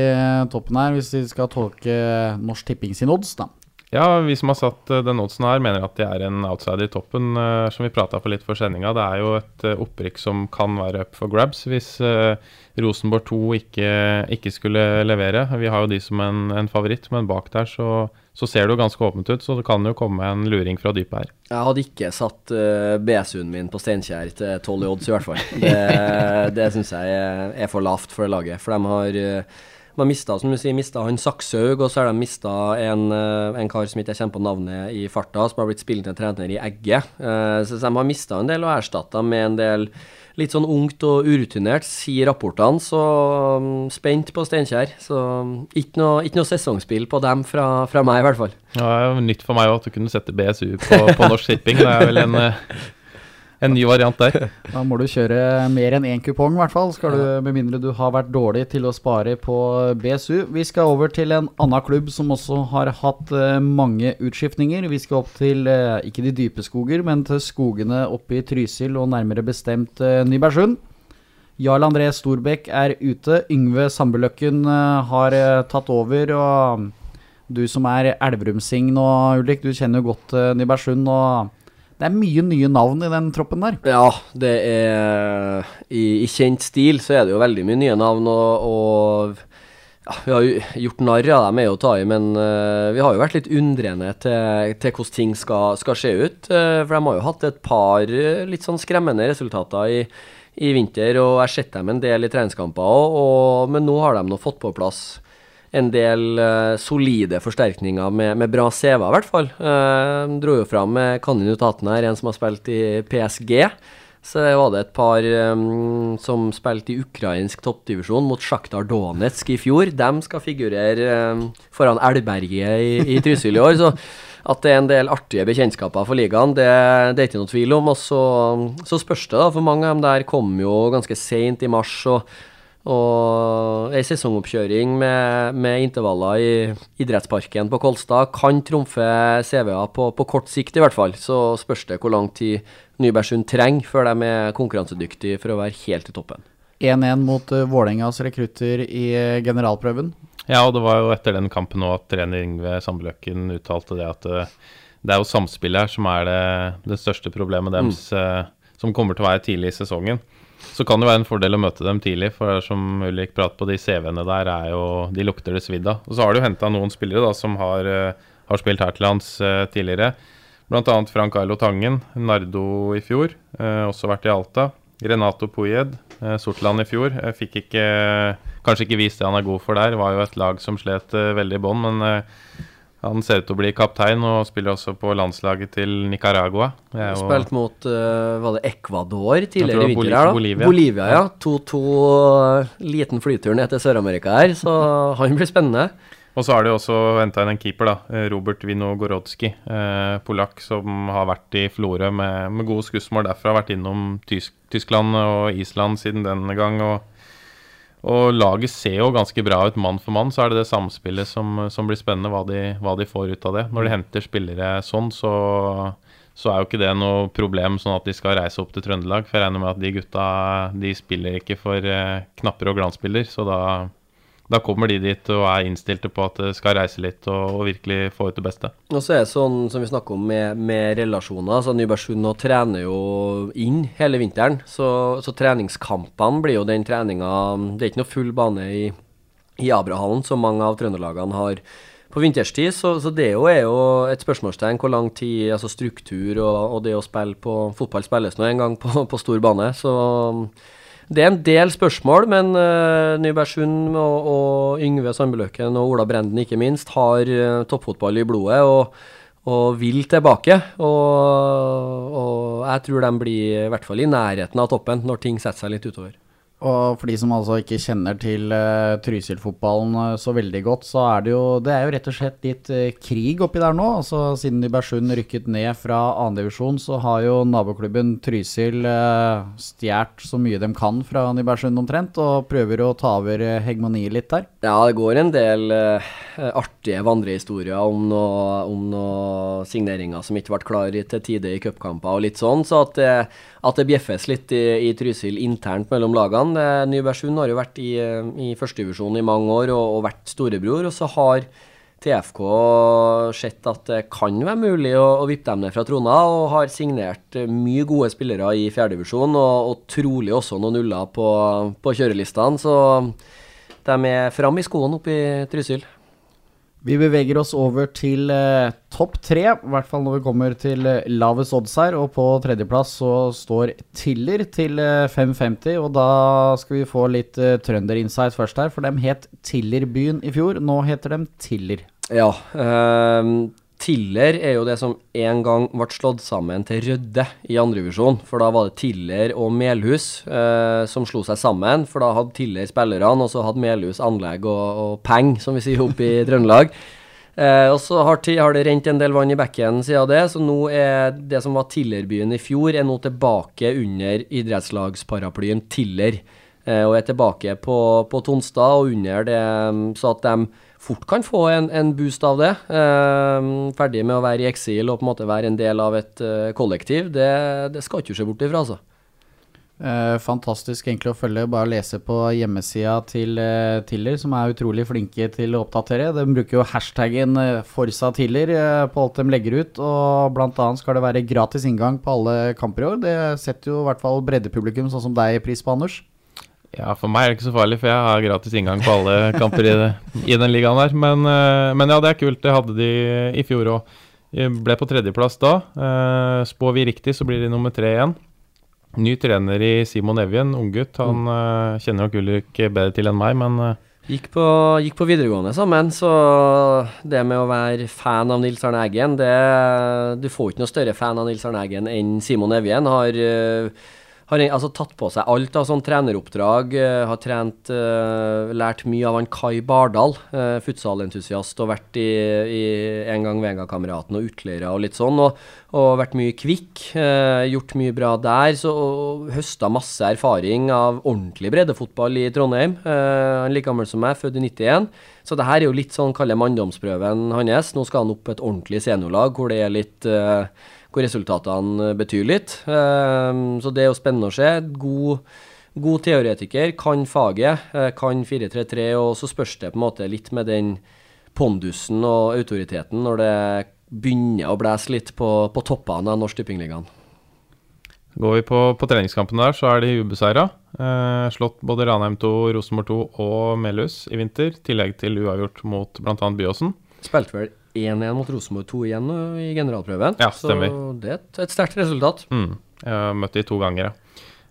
toppen her, hvis vi skal tolke Norsk Tipping sin odds, da. Ja, vi som har satt uh, den oddsen her, mener at de er en outsider i toppen. Uh, som vi prata for litt for sendinga, det er jo et uh, opprykk som kan være up for grabs hvis Rosenborg 2 ikke, ikke, skulle levere. Vi har jo de som en, en favoritt, men bak der så, så, ser det jo ganske åpent ut. Så det kan jo komme en luring fra dypet her. Jeg hadde ikke satt uh, BSU-en min på Steinkjer til 12 i odds, i hvert fall. Det, det syns jeg er, for lavt for laget. For de har de mista, som du sier, mista han Sakshaug, og så har de mista en, eh, en, kar som ikke jeg kjenner på navnet i farta, som har blitt spillende trener i Egge. Uh, så de har mista en del og erstatta med en del litt sånn ungt og urutinert, sier rapportene. Så um, spent på Steinkjer. Så um, ikke noe, ikke noe sesongspill på dem fra, fra, meg, i hvert fall. Ja, det er jo nytt for meg òg at du kunne sette BSU på, på Norsk Shipping. Det er vel en uh, en ny variant der. Da må du kjøre mer enn én kupong, i hvert fall. Skal du, med mindre du har vært dårlig til å spare på BSU. Vi skal over til en annen klubb som også har hatt uh, mange utskiftninger. Vi skal opp til uh, ikke de dype skoger, men til skogene oppe i Trysil, og nærmere bestemt uh, Nybergsund. Jarl André Storbekk er ute. Yngve Sambeløkken har tatt over. og du som er elverumsing nå, Ulrik, du kjenner jo godt Nybergsund. og det er mye nye navn i den troppen der. Ja, det er I, i kjent stil så er det jo veldig mye nye navn, og, og ja, vi har jo gjort narr av dem, er jo å ta i, men uh, vi har jo vært litt undrende til, til hvordan ting skal, skal se ut. Uh, for de har jo hatt et par uh, litt sånn skremmende resultater i, i vinter, og jeg har sett dem en del i treningskamper òg, men nå har de nå fått på plass en del uh, solide forsterkninger med, med bra CV, i hvert fall. Uh, dro jo fram med kandidaten her, en som har spilt i PSG. Så var det et par um, som spilte i ukrainsk toppdivisjon mot Sjaktar Donetsk i fjor. De skal figurere um, foran Elberget i, i Trysil i år. Så at det er en del artige bekjentskaper for ligaen, det, det er ikke noe tvil om. Og så, så spørs det, da, for mange av dem der kom jo ganske seint i mars. og og ei sesongoppkjøring med, med, intervaller i idrettsparken på Kolstad kan trumfe CV-er på, på, kort sikt, i hvert fall. Så spørs det hvor lang tid Nybergsund trenger før de er konkurransedyktige for å være helt i toppen. 1-1 mot uh, Vålerengas rekrutter i uh, generalprøven. Ja, og det var jo etter den kampen òg at trener Yngve Sandbløken uttalte det at uh, det er jo samspillet her som er det, det største problemet deres, mm. som kommer til å være tidlig i sesongen. Så kan det være en fordel å møte dem tidlig, for som Ulrik prater på, de CV-ene der er jo De lukter det svidd av. Og så har du henta noen spillere da som har, uh, har spilt her til lands uh, tidligere. Bl.a. Frank Ailo Tangen, Nardo i fjor, uh, også vært i Alta. Renato Pujed, Sortland i fjor. Fikk ikke, kanskje ikke vist det han er god for der. Var jo et lag som slet veldig i bånn, men han ser ut til å bli kaptein og spiller også på landslaget til Nicaragua. Spilt mot uh, var det Ecuador tidligere i vinter her, da? Bolivia. Bolivia ja. 2-2, uh, liten flytur ned til Sør-Amerika her, så han blir spennende. Og så har de også henta inn en keeper, da. eh, Robert Winogorodski. Eh, polakk som har vært i Florø med, med gode skussmål derfra. Vært innom Tysk, Tyskland og Island siden denne gang. Og, og laget ser jo ganske bra ut mann for mann. Så er det det samspillet som, som blir spennende, hva de, hva de får ut av det. Når de henter spillere sånn, så, så er jo ikke det noe problem sånn at de skal reise opp til Trøndelag. For jeg regner med at de gutta de spiller ikke for eh, knapper og glansbilder. Så da da kommer de dit og er innstilte på at det skal reise litt og, og virkelig få ut det beste. Og så er det sånn som vi snakker om med, med relasjoner. så Nybergsund nå trener jo inn hele vinteren. Så, så treningskampene blir jo den treninga Det er ikke noe full bane i, i Abrahallen, som mange av trøndelagene har på vinterstid. Så, så det jo er jo et spørsmålstegn hvor lang tid altså struktur og, og det å spille på Fotball spilles nå en gang på, på stor bane. Så det er en del spørsmål, men uh, Nybergsund og, og Yngve Sandbeløken og Ola Brenden ikke minst har uh, toppfotball i blodet og, og vil tilbake. Og, og, jeg tror de blir i hvert fall i nærheten av toppen når ting setter seg litt utover. Og for de som altså ikke kjenner til uh, Trysil-fotballen uh, så veldig godt, så er det jo Det er jo rett og slett litt uh, krig oppi der nå. Altså Siden Nybergsund rykket ned fra andredivisjon, så har jo naboklubben Trysil uh, stjålet så mye de kan fra Nybergsund omtrent, og prøver å ta over hegemoniet litt der. Ja, det går en del artige vandrehistorier om noen noe signeringer som ikke ble klare til tide i cupkamper og litt sånn, så at det at det bjeffes litt i, i Trysil internt mellom lagene. Nybergsund har jo vært i, i førstedivisjon i mange år og, og, vært storebror. Og så har TFK sett at det kan være mulig å, å vippe dem ned fra trona, og har signert mye gode spillere i fjerdedivisjon, og, og trolig også noen nuller på, på kjørelistene. Så de er fram i skoene oppe i Trysil. Vi beveger oss over til eh, topp tre, i hvert fall når vi kommer til eh, lavest odds her. Og på tredjeplass så står Tiller til eh, 5,50. Og da skal vi få litt eh, trønderinsight først her, for de het Tillerbyen i fjor. Nå heter de Tiller. Ja. Eh, Tiller er jo det som en gang ble slått sammen til Rødde i andrevisjon. For da var det Tiller og Melhus eh, som slo seg sammen. For da hadde Tiller spillerne, og så hadde Melhus anlegg og, og penger, som vi sier oppe i Trøndelag. Eh, og så har, har, det rent en del vann i bekken siden det, så nå er det som var Tillerbyen i fjor, er nå tilbake under idrettslagsparaplyen Tiller. Eh, og er tilbake på, på Tonstad og under det, så at de fort kan få en, en boost av det. Eh, ferdig med å være i eksil og på en måte være en del av et uh, kollektiv, det, det, skal ikke se bort ifra, altså. Eh, fantastisk egentlig å følge. Bare lese på hjemmesida til uh, Tiller, som er utrolig flinke til å oppdatere. De bruker jo hashtaggen uh, Forsa Tiller uh, på alt de legger ut. Og bl.a. skal det være gratis inngang på alle kamper i år. Det setter jo i hvert fall breddepublikum sånn som deg pris på, Anders. Ja, for meg er det ikke så farlig, for jeg har gratis inngang på alle kamper i, i den ligaen her. Men, eh, men, ja, det er kult. Det hadde de i fjor òg. Ble på tredjeplass da. Uh, spår vi riktig, så blir de nummer tre igjen. Ny trener i Simon Evjen, unggutt. Han mm. kjenner nok Ulrik bedre til enn meg, men Gikk på, gikk på, videregående sammen, så det med å være fan av Nils Arne Eggen det, Du får ikke noe større fan av Nils Arne Eggen enn Simon Evjen. Har uh, har altså, tatt på seg alt av sånn treneroppdrag. Uh, har trent uh, Lært mye av han Kai Bardal, uh, futsalentusiast, og vært i, i en gang Vega-kameraten og utleiere og litt sånn. Og, og vært mye kvikk. gjort mye bra der. Så, høsta masse erfaring av ordentlig breddefotball i Trondheim. han er like gammel som meg, født i 91. Så det her er jo litt sånn, kaller manndomsprøven hans. Nå skal han opp et ordentlig seniorlag hvor det er litt hvor resultatene betyr litt. Ehm, så det er jo spennende å se. God, god teoretiker, kan faget, eh, kan 4-3-3, og så spørs det på en måte litt med den pondusen og autoriteten når det begynner å blæse litt på, på toppene av Norsk Tippingligaen. Går vi på, på treningskampen der, så er de ubeseira. Eh, slått både Ranheim 2, Rosenborg 2 og Melhus i vinter. tillegg til uavgjort mot bl.a. Byåsen. Spilte vel 1-1 mot Rosenborg 2 igjen i generalprøven. Ja, stemmer. Så det er et, et sterkt resultat. Mm. Jeg har møtt de to ganger, ja.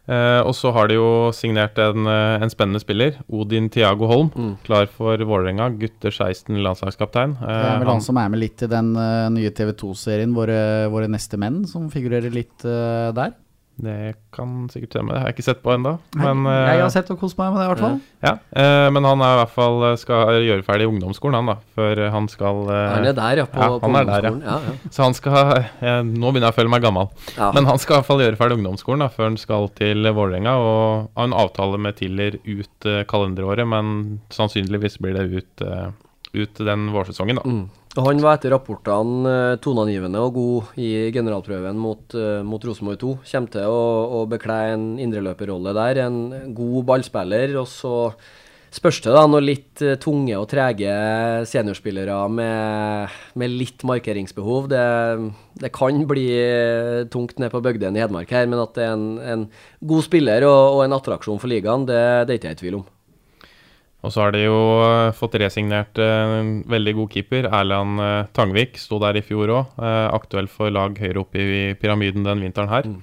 Eh, og så har de jo signert en, eh, en spennende spiller, Odin Tiago Holm. Mm. Klar for Vålerenga, gutter 16, landslagskaptein. Eh, det er vel han, han som er med litt i den uh, nye TV 2-serien våre, våre, neste menn, som figurerer litt uh, der? Det kan sikkert stemme. Det har jeg ikke sett på ennå. Jeg har eh, sett og kost meg med det, i hvert fall. ja, eh, men han er i hvert fall eh, skal gjøre ferdig ungdomsskolen, han da. Før han skal eh, Han er der, ja. På, ja, på han er der, ja. ungdomsskolen. ja, ja. Så han skal eh, Nå begynner jeg å føle meg gammel. ja. Men han skal i hvert fall gjøre ferdig ungdomsskolen da, før han skal til Vålerenga. Og har en avtale med Tiller ut eh, kalenderåret, men sannsynligvis blir det ut, eh, ut den vårsesongen, da. Mm. Han var etter rapportene eh, toneangivende og god i generalprøven mot, uh, mot Rosenborg 2. Kommer til å, å bekle en indreløperrolle der. En god ballspiller. Og så spørs det da når litt eh, tunge og trege seniorspillere med, med litt markeringsbehov. Det, det kan bli eh, tungt ned på bygdene i Hedmark her, men at det er en, en god spiller og, og en attraksjon for ligaen, det, det er ikke jeg i tvil om. Og så har de jo eh, fått resignert eh, en veldig god keeper. Erland eh, Tangvik sto der i fjor òg. aktuell for lag høyere oppe i pyramiden den vinteren her. Mm.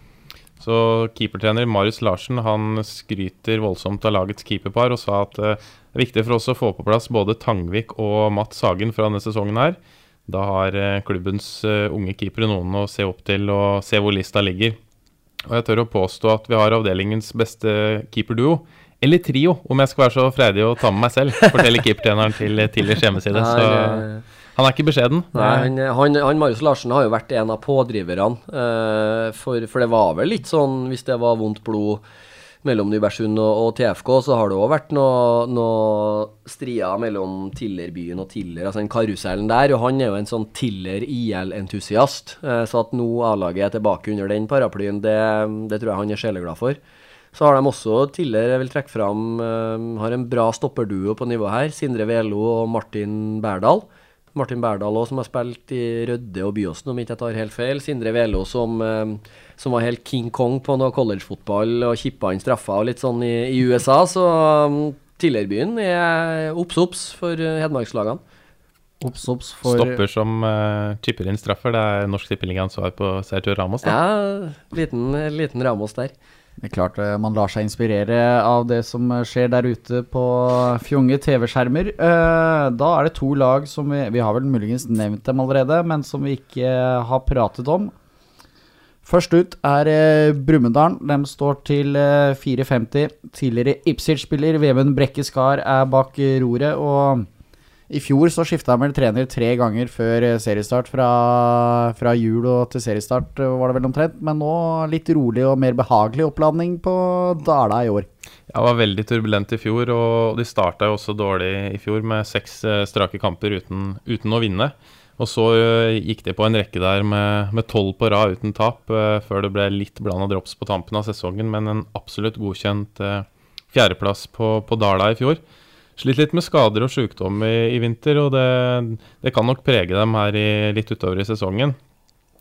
Så keepertrener Marius Larsen han skryter voldsomt av lagets keeperpar og sa at eh, det er viktig for oss å få på plass både Tangvik og Matt Sagen fra denne sesongen her. Da har eh, klubbens eh, unge keepere noen å se opp til og se hvor lista ligger. Og jeg tør å påstå at vi har avdelingens beste keeperduo. Eller trio, om jeg skal være så freidig å ta med meg selv, forteller keepertreneren til Tillers hjemmeside. Så han er ikke beskjeden. Nei, han, han, han Marius Larsen har jo vært en av pådriverne. eh, for, for det var vel litt sånn, hvis det var vondt blod mellom Nybergsund og, og TFK, så har det òg vært noe, noe strier mellom Tillerbyen og Tiller, altså den karusellen der. Og han er jo en sånn Tiller-IL-entusiast. eh, så at nå A-laget er tilbake under den paraplyen, det, det tror jeg han er sjeleglad for. Så har de også tidligere, jeg vil trekke fram, eh, har en bra stopperduo på nivå her. Sindre Velo og Martin Berdal. Martin Berdal også, som har spilt i Rødde og Byåsen, om ikke jeg tar helt feil. Sindre Velo som, eh, som var helt King Kong på noe collegefotball og kippa inn straffer og litt sånn i, i USA. Så um, Tillerbyen er obs obs for eh, hedmarkslagene. Obs, obs for Stopper som uh, chipper inn straffer. Det er Norsk Tippeligaens svar på Sergio Ramos. Da. Ja, liten, liten Ramos der. Det er klart eh, man lar seg inspirere av det som eh, skjer der ute på fjonge TV-skjermer. Eh, Da er det to lag som vi Vi har vel muligens nevnt dem allerede, men som vi ikke har pratet om. Først ut er Brumunddal. De står til eh, 4,50. Tidligere Ipswich-spiller Vemund Brekke Skar er bak roret. Og i fjor så skifta han vel trener tre ganger før eh, seriestart. Fra, fra jul og til seriestart, eh, var det vel omtrent. Men nå litt rolig og mer behagelig oppladning på Dala i år. Ja, Det var veldig turbulent i fjor, og de starta jo også dårlig i fjor med seks eh, strake kamper uten, uten å vinne. Og så gikk de på en rekke der med tolv på rad uten tap, før det ble litt blanda drops på tampen av sesongen, men en absolutt godkjent fjerdeplass på, på Dala i fjor. Slitt litt med skader og sykdom i, i vinter, og det, det kan nok prege dem her i, litt utover i sesongen.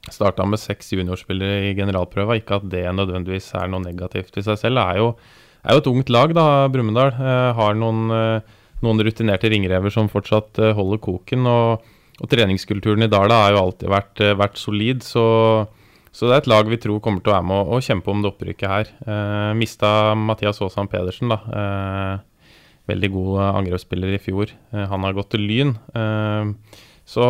Starta med seks juniorspillere i generalprøva, ikke at det nødvendigvis er noe negativt i seg selv. Det er jo, er jo et ungt lag, da, Brumunddal. Eh, har noen, eh, noen rutinerte ringrever som fortsatt eh, holder koken. og og treningskulturen i Dala har jo alltid vært, vært solid, så, så det er et lag vi tror kommer til å være med å kjempe om det opprykket her. Eh, mista Mathias Aasan Pedersen, da. Eh, veldig god angrepsspiller i fjor. Eh, han har gått til Lyn. Eh, så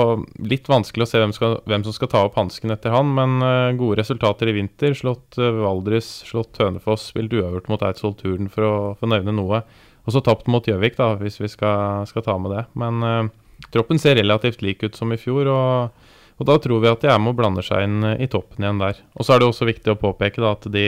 litt vanskelig å se hvem, skal, hvem som skal ta opp hansken etter han, men eh, gode resultater i vinter. Slått Valdres, slått Hønefoss, spilt uøvert mot Eidsvoll Turn, for å, få nevne noe. Og så tapt mot Gjøvik, da, hvis vi skal, skal ta med det. Men uh, troppen ser relativt lik ut som i fjor, og, og da tror vi at de er med og blander seg inn i toppen igjen der. Og så er det også viktig å påpeke da, at de,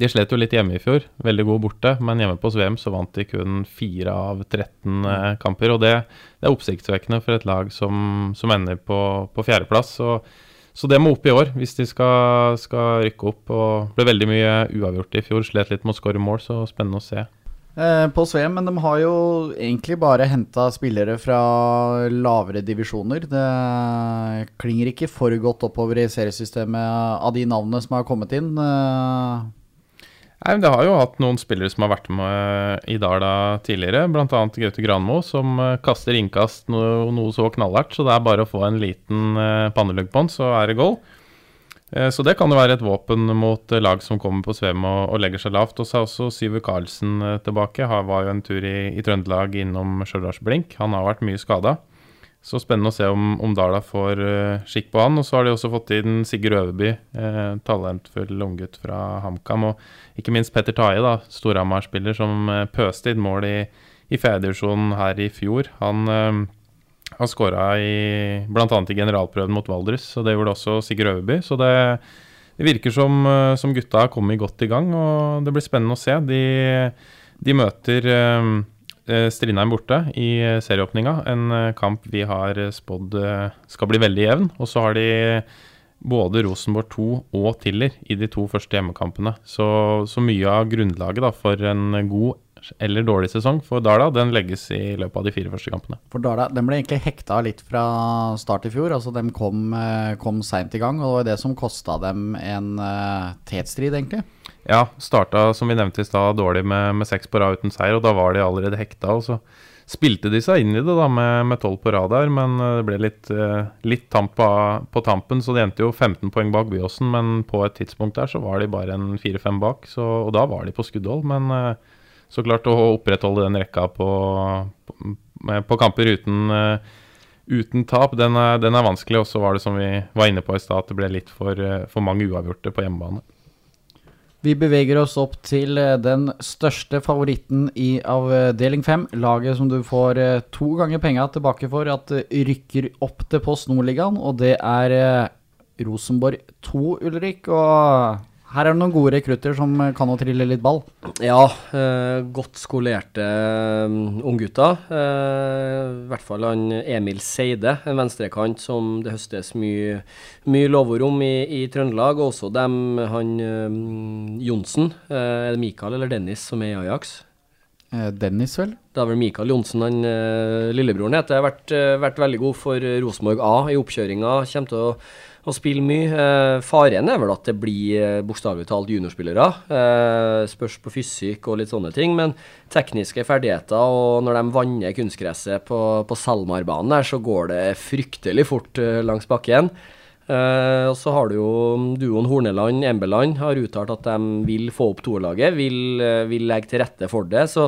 de slet jo litt hjemme i fjor, veldig gode borte, men hjemme på Svem så vant de kun fire av 13 eh, kamper. og det, det er oppsiktsvekkende for et lag som, som ender på, på fjerdeplass. Så, så det må opp i år hvis de skal, skal rykke opp. og ble veldig mye uavgjort i fjor, slet litt med å skåre mål, så spennende å se. Eh, på Svem, men de har jo egentlig bare henta spillere fra lavere divisjoner. Det klinger ikke for godt oppover i seriesystemet av de navnene som har kommet inn. Eh, Nei, men Det har jo hatt noen spillere som har vært med i Dala tidligere, bl.a. Gaute Granmo, som eh, kaster innkast noe, noe så knallhardt, så det er bare å få en liten eh, pannelugg på den, så er det goal. Eh, Så det kan jo være et våpen mot lag som kommer på svøm og, og legger seg lavt. Og så er også Syver Karlsen tilbake. Han var jo en tur i, i Trøndelag innom Stjørdals Blink. Han har vært mye skada. Så spennende å se om, om Dala får uh, skikk på han. Og så har de også fått inn Sigurd Øverby, eh, talentfull unggutt fra HamKam. Og ikke minst Petter Taje, da, Storhamar-spiller, som uh, pøste inn mål i, i fjerdedivisjonen her i fjor. Han uh, har skåra bl.a. i generalprøven mot Valdres, og det gjorde også Sigurd Øverby. Så det, det virker som, uh, som gutta har kommet godt i gang, og det blir spennende å se. De, de møter Eh, Strindheim borte i eh, serieåpninga. En eh, kamp vi har spådd skal bli veldig jevn. Og så har de både Rosenborg 2 og Tiller i de to første hjemmekampene. Så, så mye av grunnlaget da, for en god eller dårlig sesong for Dala, den legges i løpet av de fire første kampene. For Dala den ble egentlig hekta litt fra start i fjor. altså De kom, kom seint i gang, og det var det som kosta dem en uh, tetstrid, egentlig. Ja, starta som vi nevnte i stad dårlig med, med seks på rad uten seier, og da var de allerede hekta. og så spilte de seg inn i det da med tolv på rad der, men eh, det ble litt, eh, litt tamp på, på, tampen. Så de endte jo 15 poeng bak Byåsen, men på et tidspunkt der så var de bare en fire-fem bak. Så, og da var de på skuddhold. Men eh, så klart å opprettholde den rekka på, på, på kamper uten, uten tap, den er, den er vanskelig. Og så var det som vi var inne på i stad, at det ble litt for, for mange uavgjorte på hjemmebane. Vi beveger oss opp til eh, den største favoritten i avdeling 5. Laget som du får eh, to ganger penga tilbake for at rykker opp til Post Nordligaen, og det er eh, Rosenborg 2, Ulrik. Og her er det noen gode rekrutter som kan å trille litt ball. Ja, eh, godt skolerte um, unggutter. Eh, I hvert fall han Emil Seide, en venstrekant som det høstes mye, mye lovord om i, i, Trøndelag. Og også dem, han um, Johnsen. Eh, er det Mikael eller Dennis som er i Ajax? Dennis, vel? Det er vel Mikael Johnsen, han lillebroren heter. Har vært, vært veldig god for Rosenborg A i oppkjøringa. Kommer til å og spiller mye. Eh, faren er vel at det blir eh, bokstavelig talt juniorspillere. Eh, spørs på fysikk og litt sånne ting. Men tekniske ferdigheter, og når de vanner kunstgresset på, på Salmarbanen der, så går det fryktelig fort langs bakken. Og så har du jo duoen Horneland-Embeland har uttalt at de vil få opp toerlaget, vil, vil legge til rette for det. så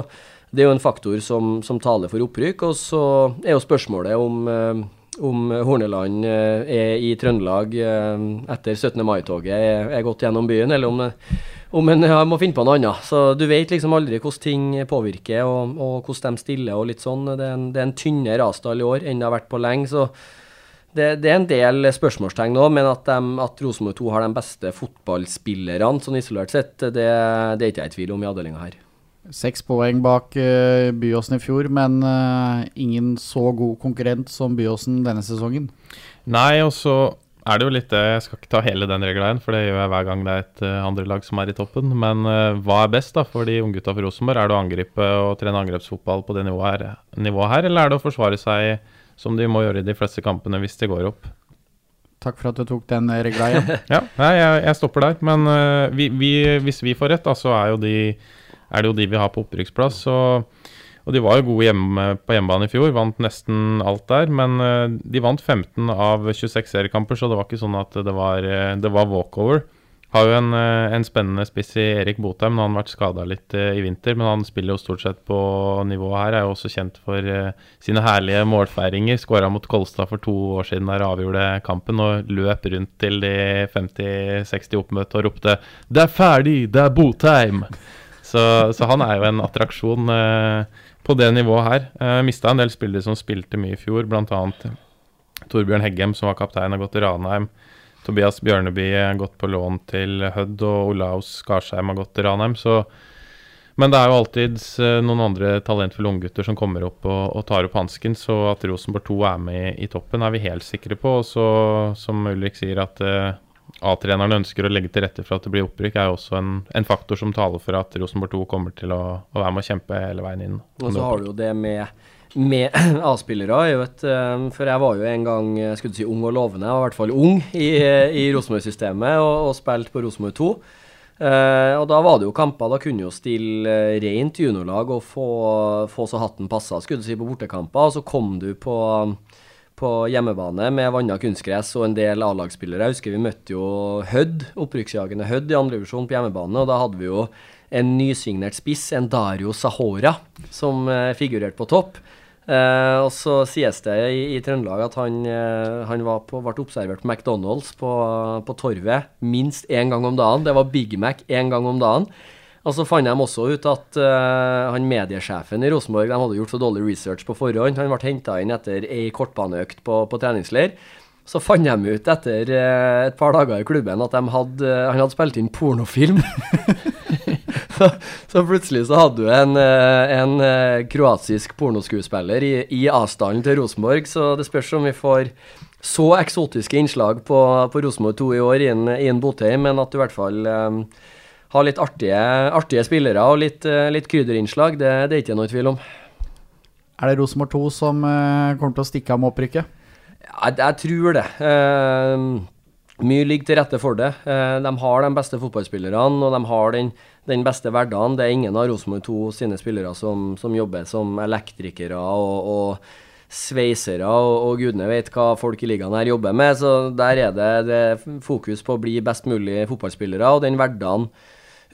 det er jo en faktor som, som taler for opprykk. Og så er jo spørsmålet om om Horneland eh, er i Trøndelag eh, etter 17. mai-toget er, gått gjennom byen, eller om, om en ja, må finne på noe annet. Så du vet liksom aldri hvordan ting påvirker, og, og hvordan de stiller og litt sånn. Det er en, det er en tynnere avstand i år enn det har vært på lenge. så det, det, er en del spørsmålstegn nå, men at, de, at Rosenborg 2 har de beste fotballspillerne sånn isolert sett, det, det er ikke jeg i tvil om i avdelinga her. Seks poeng bak uh, Byåsen i fjor, men uh, ingen så god konkurrent som Byåsen denne sesongen. Nei, og så er det jo litt det Jeg skal ikke ta hele den regla igjen, for det gjør jeg hver gang det er et uh, andre lag som er i toppen. Men hva er best da for de unggutta fra Rosenborg? Er det å angripe og trene angrepsfotball på det nivået her, nivået her, eller er det å forsvare seg som de må gjøre i de fleste kampene hvis det går opp? Takk for at du tok den regla igjen. ja, jeg, jeg, stopper der. Men vi, vi, hvis vi får rett, da, så er jo de er det jo de vi har på opprykksplass. Og, og de var jo gode hjemme, på hjemmebane i fjor, vant nesten alt der. Men uh, de vant 15 av 26 seriekamper, så det var ikke sånn at det var, uh, det var walkover. Har jo en, uh, en, spennende spiss i Erik Botheim. Han har vært skada litt i vinter, men han spiller jo stort sett på nivået her. Er jo også kjent for sine herlige målfeiringer. Skåra mot Kolstad for to år siden der avgjorde kampen og løp rundt til de 50-60 oppmøtte og ropte 'Det er ferdig! Det er Botheim!' Så, så, han er jo en attraksjon eh, på det nivået her. Eh, Mista en del spillere som spilte mye i fjor, bl.a. Torbjørn Heggem, som var kaptein, har gått til Ranheim. Tobias Bjørneby har gått på lån til Hødd, og Olaus Skarsheim har gått til Ranheim. Så, men det er jo alltid eh, noen andre talentfulle unggutter som kommer opp og, og tar opp hansken. Så at Rosenborg 2 er med i, i, toppen, er vi helt sikre på. Og så, som Ulrik sier, at uh, A-treneren ønsker å legge til rette for at det blir opprykk, er jo også en, en faktor som taler for at Rosenborg 2 kommer til å, å, være med å kjempe hele veien inn. Og så har du jo det med, med A-spillere. Eh, for jeg var jo en gang skulle skulle si ung og lovende, var i hvert fall ung i, i Rosenborg-systemet og, og spilte på Rosenborg 2. Uh, eh, og da var det jo kamper. Da kunne jo stille uh, rent juniorlag og få, få så hatten passa, skulle du si, på bortekamper. Og så kom du på på hjemmebane med vanna kunstgress og en del A-lagsspillere. Jeg husker vi møtte jo Hødd, opprykksjagende Hødd i andredivisjon på hjemmebane. Og da hadde vi jo en nysignert spiss, en Dario Sahora, som eh, figurerte på topp. Eh, og så sies det i, i Trøndelag at han, eh, han på, ble observert på McDonald's på, på Torvet minst én gang om dagen. Det var Big Mac én gang om dagen. Og så fant de også ut at uh, han mediesjefen i Rosenborg de hadde gjort så dårlig research på forhånd. Han ble henta inn etter ei kortbaneøkt på, på treningsleir. Så fant de ut etter uh, et par dager i klubben at hadde, uh, han hadde spilt inn pornofilm. så, så, plutselig så hadde du en, en kroatisk pornoskuespiller i, i avstanden til Rosenborg, så det spørs om vi får så eksotiske innslag på, på Rosenborg 2 i år i en Botheim, men at du i hvert fall um, ha litt artige, artige spillere og litt, eh, litt krydderinnslag, det, det, er ikke noe tvil om. Er det Rosenborg 2 som uh, kommer til å stikke av med opprykket? Ja, jeg, jeg, tror det. Uh, mye ligger til rette for det. Uh, de har de beste fotballspillerne, og de har den, den beste hverdagen. Det er ingen av Rosenborg 2 sine spillere som, som jobber som elektrikere og, og sveisere og, og, gudene vet hva folk i ligaen her jobber med. Så der er det, det fokus på å bli best mulig fotballspillere, og den hverdagen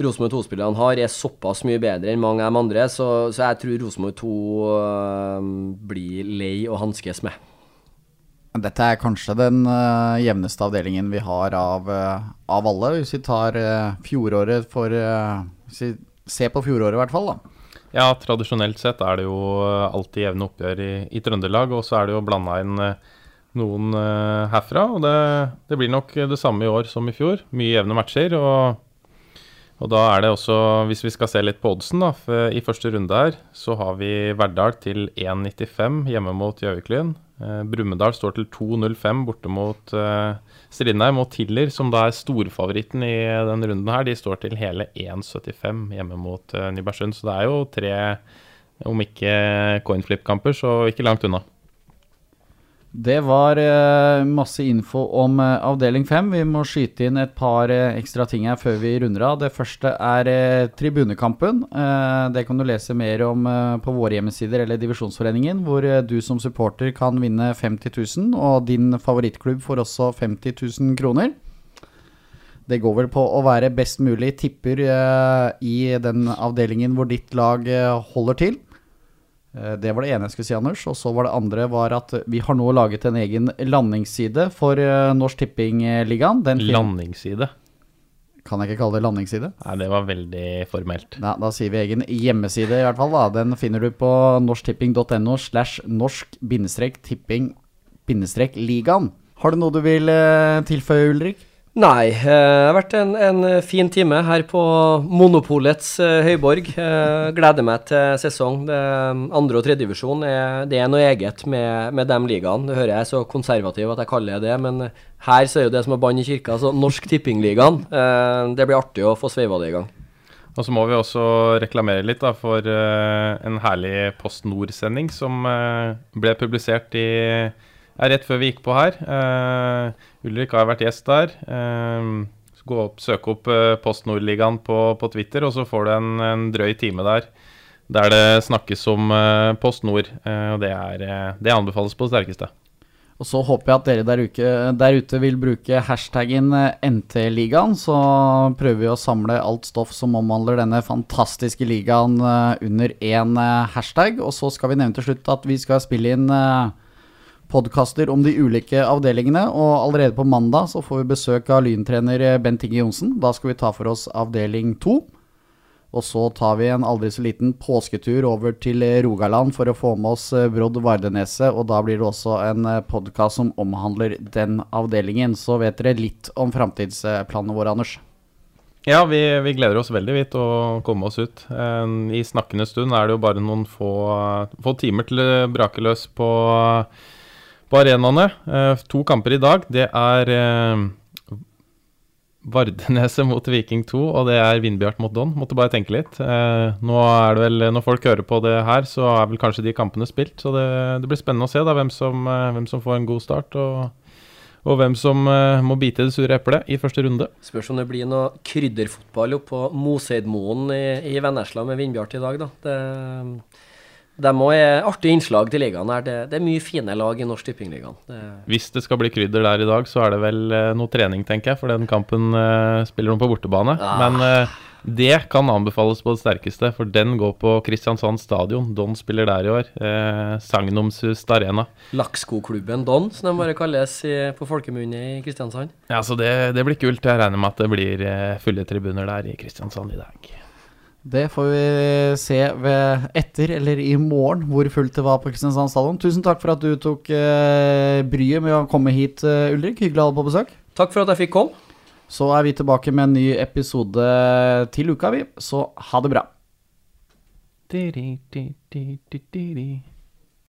Rosenborg 2-spillerne har, er såpass mye bedre enn mange av de andre, så, så jeg tror Rosenborg 2 uh, eh, blir lei å hanskes med. Dette er kanskje den uh, jevneste avdelingen vi har av, uh, av, alle, hvis vi tar uh, fjoråret for Hvis vi ser på fjoråret, i hvert fall. da. Ja, tradisjonelt sett er det jo alltid jevne oppgjør i, i Trøndelag, og så er det jo blanda inn noen herfra. Og det, det, blir nok det samme i år som i fjor. Mye jevne matcher. og og da er det også, hvis vi skal se litt på oddsen, da, i første runde her, så har vi Verdal til 1,95 hjemme mot Gjøviklyn. Eh, Brumunddal står til 2,05 borte mot eh, Strindheim. Og Tiller, som da er storfavoritten i denne runden her, de står til hele 1,75 hjemme mot eh, Nybergsund. Så det er jo tre, om ikke coinflip-kamper, så ikke langt unna. Det var uh, masse info om uh, avdeling 5. Vi må skyte inn et par uh, ekstra ting her før vi runder av. Det første er tribunekampen. det kan du lese mer om på våre hjemmesider eller Divisjonsforeningen, hvor du som supporter kan vinne 50 000, og din favorittklubb får også 50 000 kroner. Det går vel på å være best mulig tipper i den avdelingen hvor ditt lag holder til. Eh, det var det ene jeg skulle si, Anders. Og så var det andre var at vi har nå laget en egen landingsside for eh, Norsk Tippingligaen. Landingsside? Kan jeg ikke kalle det landingsside? Nei, det var veldig formelt. Ja, Da sier vi egen hjemmeside, i hvert fall. da. Den finner du på norsktipping.no slash norsk-tipping-ligaen. Har du noe du vil eh, tilføye, Ulrik? Nei, eh, det har vært en, en, fin time her på monopolets uh, høyborg. Gleder meg til sesong. Det, andre- og tredjedivisjon det er noe eget med, med de ligaene. Det hører jeg er så konservativ at jeg kaller det det, men her så er jo det som er bann i kirka, altså Norsk Tippingligaen. Det blir artig å få sveiva det i gang. Og så må vi også reklamere litt da, for en herlig Post Nord-sending som ble publisert i er rett før vi gikk på her. Uh, Ulrik har vært gjest der. Uh, gå opp, Søk opp uh, Post Nord-ligaen på, på, Twitter, og så får du en, en, drøy time der der det snakkes om uh, Post Nord. og det, er, det anbefales på det sterkeste. Og så håper jeg at dere der, uke, der ute vil bruke hashtaggen NT-ligaen. Så prøver vi å samle alt stoff som omhandler denne fantastiske ligaen under én hashtag. Og så skal vi nevne til slutt at vi skal spille inn podkaster om de ulike avdelingene. Og allerede på mandag så får vi besøk av lyntrener Bent Inge Johnsen. Da skal vi ta for oss avdeling to. Og så tar vi en aldri så liten påsketur over til Rogaland for å få med oss Brodd Vardeneset. Og da blir det også en podkast som omhandler den avdelingen. Så vet dere litt om framtidsplanene våre, Anders. Ja, vi, vi, gleder oss veldig vidt å komme oss ut. I snakkende stund er det jo bare noen få, få timer til brakeløs på på arenaene. Eh, to kamper i dag. Det er eh, Vardeneset mot Viking 2, og det er Vindbjart mot Don. Måtte bare tenke litt. Eh, nå er det vel, Når folk hører på det her, så er vel kanskje de kampene spilt. Så det, det blir spennende å se da, hvem som, eh, hvem som får en god start. og og hvem som uh, må bite det sure eplet i første runde. Spørs om det blir noe krydderfotball oppå Moseidmoen i, i Vennesla med Vindbjart i dag, da. Det, de òg er artige innslag til ligaen. her. Det, det, er mye fine lag i Norsk Tippingligaen. Hvis det skal bli krydder der i dag, så er det vel uh, noe trening, tenker jeg. For den kampen uh, spiller de på bortebane. Ah. Men uh, Det kan anbefales på det sterkeste, for den går på Kristiansand stadion. Don spiller der i år. Eh, Sagnomsust Arena. Lakskoklubben Don, som de bare kalles i, på folkemunne i Kristiansand. Ja, så det, det blir kult. Jeg regner med at det blir eh, fulle tribuner der i Kristiansand i dag. Det får vi se ved etter eller i morgen hvor fullt det var på Kristiansand stadion. Tusen takk for at du tok eh, bryet med å komme hit, eh, Ulrik. Hyggelig å ha deg på besøk. Takk for at jeg fikk komme. Så er vi tilbake med en ny episode til uka, vi. Så ha det bra.